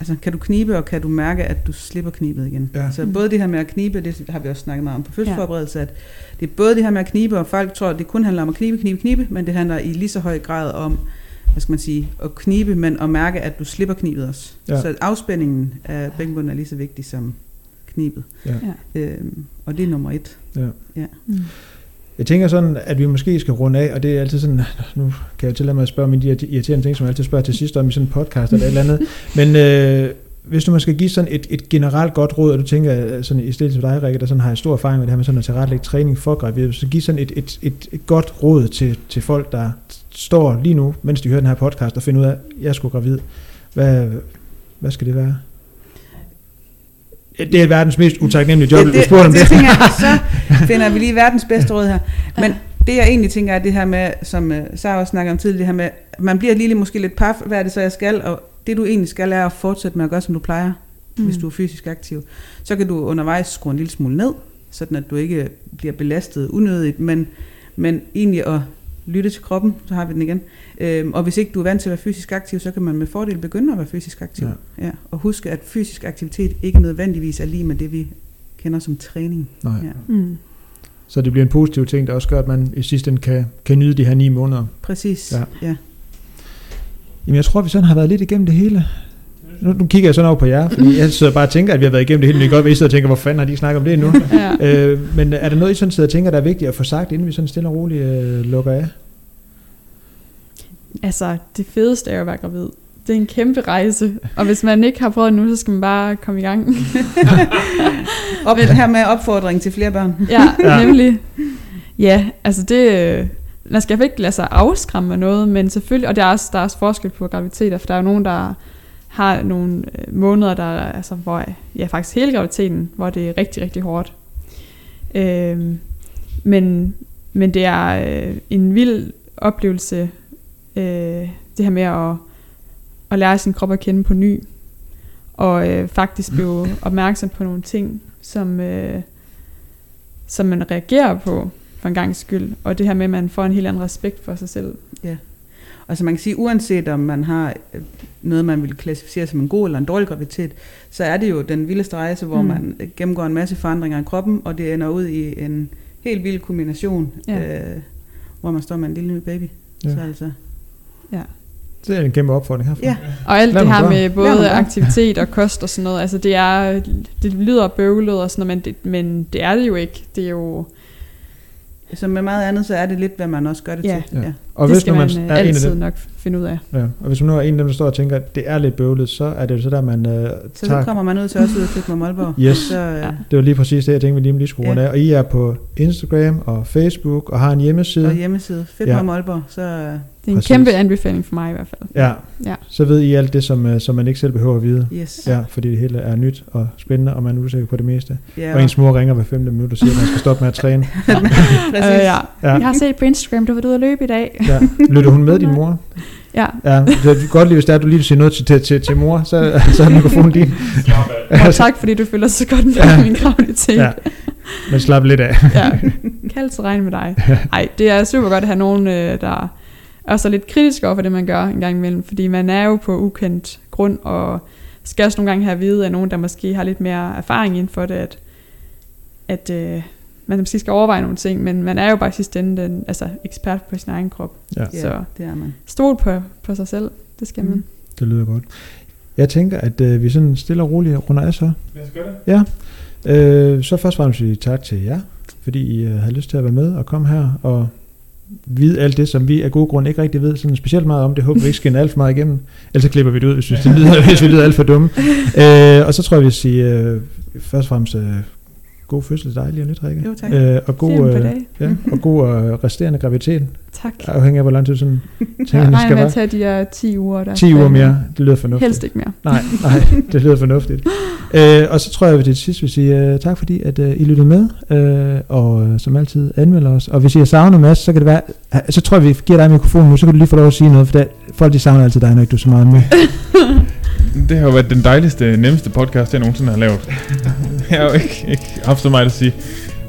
altså kan du knibe, og kan du mærke, at du slipper knibet igen. Ja. Så både det her med at knibe, det har vi også snakket meget om på fødselsforberedelse, at det er både det her med at knibe, og folk tror, at det kun handler om at knibe, knibe, knibe, men det handler i lige så høj grad om, hvad skal man sige, at knibe, men at mærke, at du slipper knibet også. Ja. Ja. Så afspændingen af bækkenbunden er lige så vigtig som knibet. Ja. Ja. Øhm, og det er nummer et. Mm. Jeg tænker sådan, at vi måske skal runde af, og det er altid sådan, nu kan jeg tillade mig at spørge mine de irriterende ting, som jeg altid spørger til sidst om i sådan en podcast eller et eller andet. Men øh, hvis du man skal give sådan et, et generelt godt råd, og du tænker sådan i stedet til dig, Rikke, der sådan har stor erfaring med det her med sådan at tilrettelægge træning for gravide, så giv sådan et, et, et, et godt råd til, til folk, der står lige nu, mens de hører den her podcast, og finder ud af, at jeg er sgu gravid. Hvad, hvad skal det være? Det er verdens mest utaknemmelige job, det, du spurgte om det, det. tænker jeg, så finder vi lige verdens bedste råd her. Men det jeg egentlig tænker er det her med, som uh, Sara også snakker om tidligere, det her med, at man bliver lige måske lidt paf, hvad er det så jeg skal, og det du egentlig skal er at fortsætte med at gøre, som du plejer, mm. hvis du er fysisk aktiv. Så kan du undervejs skrue en lille smule ned, sådan at du ikke bliver belastet unødigt, men, men egentlig at lytte til kroppen, så har vi den igen. Øhm, og hvis ikke du er vant til at være fysisk aktiv, så kan man med fordel begynde at være fysisk aktiv. Ja. Ja. Og huske, at fysisk aktivitet ikke nødvendigvis er lige med det, vi kender som træning. Nej. Ja. Mm. Så det bliver en positiv ting, der også gør, at man i sidste ende kan, kan nyde de her ni måneder. Præcis. Ja. Ja. ja. Jamen jeg tror, vi sådan har været lidt igennem det hele. Nu, nu kigger jeg sådan over på jer, fordi jeg sidder bare og tænker, at vi har været igennem det hele, men det kan godt være, at I sidder og tænker, hvor fanden har de snakket om det nu? Ja. øh, men er der noget, I sådan sidder og tænker, der er vigtigt at få sagt, inden vi sådan stille og roligt øh, lukker af? Altså, det fedeste er jo at være gravid. Det er en kæmpe rejse, og hvis man ikke har prøvet det nu, så skal man bare komme i gang. Op, her med opfordring til flere børn. ja, Ja. ja, nemlig. Ja, altså det... øh, Man skal ikke lade sig afskræmme af noget, men selvfølgelig, og der er også, der er også forskel på graviditeter, for der er jo nogen, der har nogle øh, måneder, der er, altså, hvor, ja, faktisk hele graviditeten, hvor det er rigtig, rigtig hårdt. Øhm, men, men det er øh, en vild oplevelse, øh, det her med at, at lære sin krop at kende på ny, og øh, faktisk blive opmærksom på nogle ting, som, øh, som man reagerer på for en gang skyld, og det her med, at man får en helt anden respekt for sig selv. Altså man kan sige, uanset om man har øh, noget, man vil klassificere som en god eller en dårlig graviditet, så er det jo den vildeste rejse, hvor Mm. man gennemgår en masse forandringer i kroppen, og det ender ud i en helt vild kombination, Ja. ja. øh, hvor man står med en lille ny baby. Ja. Ja. Så altså, Det er en kæmpe opfordring herfra. ja. Og alt Lad det her gøre. med både aktivitet og kost og sådan noget, altså det er, det lyder bøvlet og sådan noget, men det, men det er det jo ikke. Det er jo, Som med meget andet, så er det lidt, hvad man også gør det Ja. til. Ja. Ja. Og det hvis skal man, man, er øh, en af altid dem, nok finde ud af. ja, og hvis man nu er en af dem, der står og tænker, at det er lidt bøvlet, så er det jo så der, man øh, Så, tager... så kommer man ud til også ud og flytte med Målborg. Yes. Så, øh, Ja. Det var lige præcis det, jeg tænkte, vi lige, lige skulle runde Ja. af. Og I er på Instagram og Facebook og har en hjemmeside. Og hjemmeside, fedt Ja. ja. med Målborg, så øh, Det er en Præcis. kæmpe anbefaling for mig i hvert fald. Ja. Ja. Så ved I alt det, som, øh, som man ikke selv behøver at vide. yes. Ja, fordi det hele er nyt og spændende, og man er usikker på det meste. ja Og ens mor ringer hver femte minut og siger, at man skal stoppe med at træne. præcis. Øh, ja. Ja. Jeg har set på Instagram, du var ude at løbe i dag. Ja. Lytter hun med, din mor? Ja, Ja, det er godt lige, hvis det er, at du lige siger noget til, til, til, til mor, så, så er mikrofonen din. og tak fordi du føler så godt med Ja. min graviditet. Ja. Men slap lidt af. ja. Kan altid regne med dig. Ej, det er super godt at have nogen, øh, der er så lidt kritisk over for det, man gør en gang imellem. Fordi man er jo på ukendt grund, og skal også nogle gange have at vide af nogen, der måske har lidt mere erfaring inden for det, at, at øh, man måske skal overveje nogle ting, men man er jo bare i sidste ende den, altså, ekspert på sin egen krop. Ja, Ja, Så det er man. stol på, på sig selv, det skal man. Mm. det lyder godt. Jeg tænker, at øh, vi sådan stille og roligt runder af så. Lad os gøre det. Øh, så først og fremmest sige tak til jer, fordi I øh, havde lyst til at være med og komme her og vide alt det, som vi af gode grunde ikke rigtig ved sådan specielt meget om. Det håber vi ikke skinner alt for meget igennem. Ellers så klipper vi det ud, hvis, det lyder, hvis vi lyder alt for dumme. Øh, og så tror jeg, vi vil sige øh, først og fremmest øh, god fødsel til dig lige om lidt, Rikke. Jo, tak. Øh, og god, øh, ja, og god øh, resterende graviditet, Tak. afhængig af hvor lang tid sådan det regner skal være. at tage de her 10 uger. Der 10 uger mere, det lyder fornuftigt. Helst ikke mere. Nej, nej, det lyder fornuftigt. Øh, og så tror jeg, at det sidste vil sige uh, tak, fordi at, uh, I lyttede med, uh, og uh, som altid anmelder os. Og hvis I har savnet Mads, så kan det være, uh, så tror jeg, vi giver dig mikrofonen nu, så kan du lige få lov at sige noget, for der, folk de savner altid dig, når ikke du er så meget med. Det har jo været den dejligste, nemmeste podcast, jeg nogensinde har lavet. jeg har jo ikke, ikke haft så meget at sige.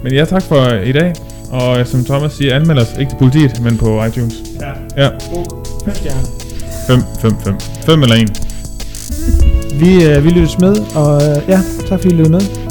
Men ja, tak for i dag. Og øh, som Thomas siger, anmeld os ikke til politiet, men på iTunes. Ja. Ja. 5, 5, 5. 5 eller 1. Vi, uh, vi lyttes med, og uh, ja, tak fordi I lyttede med.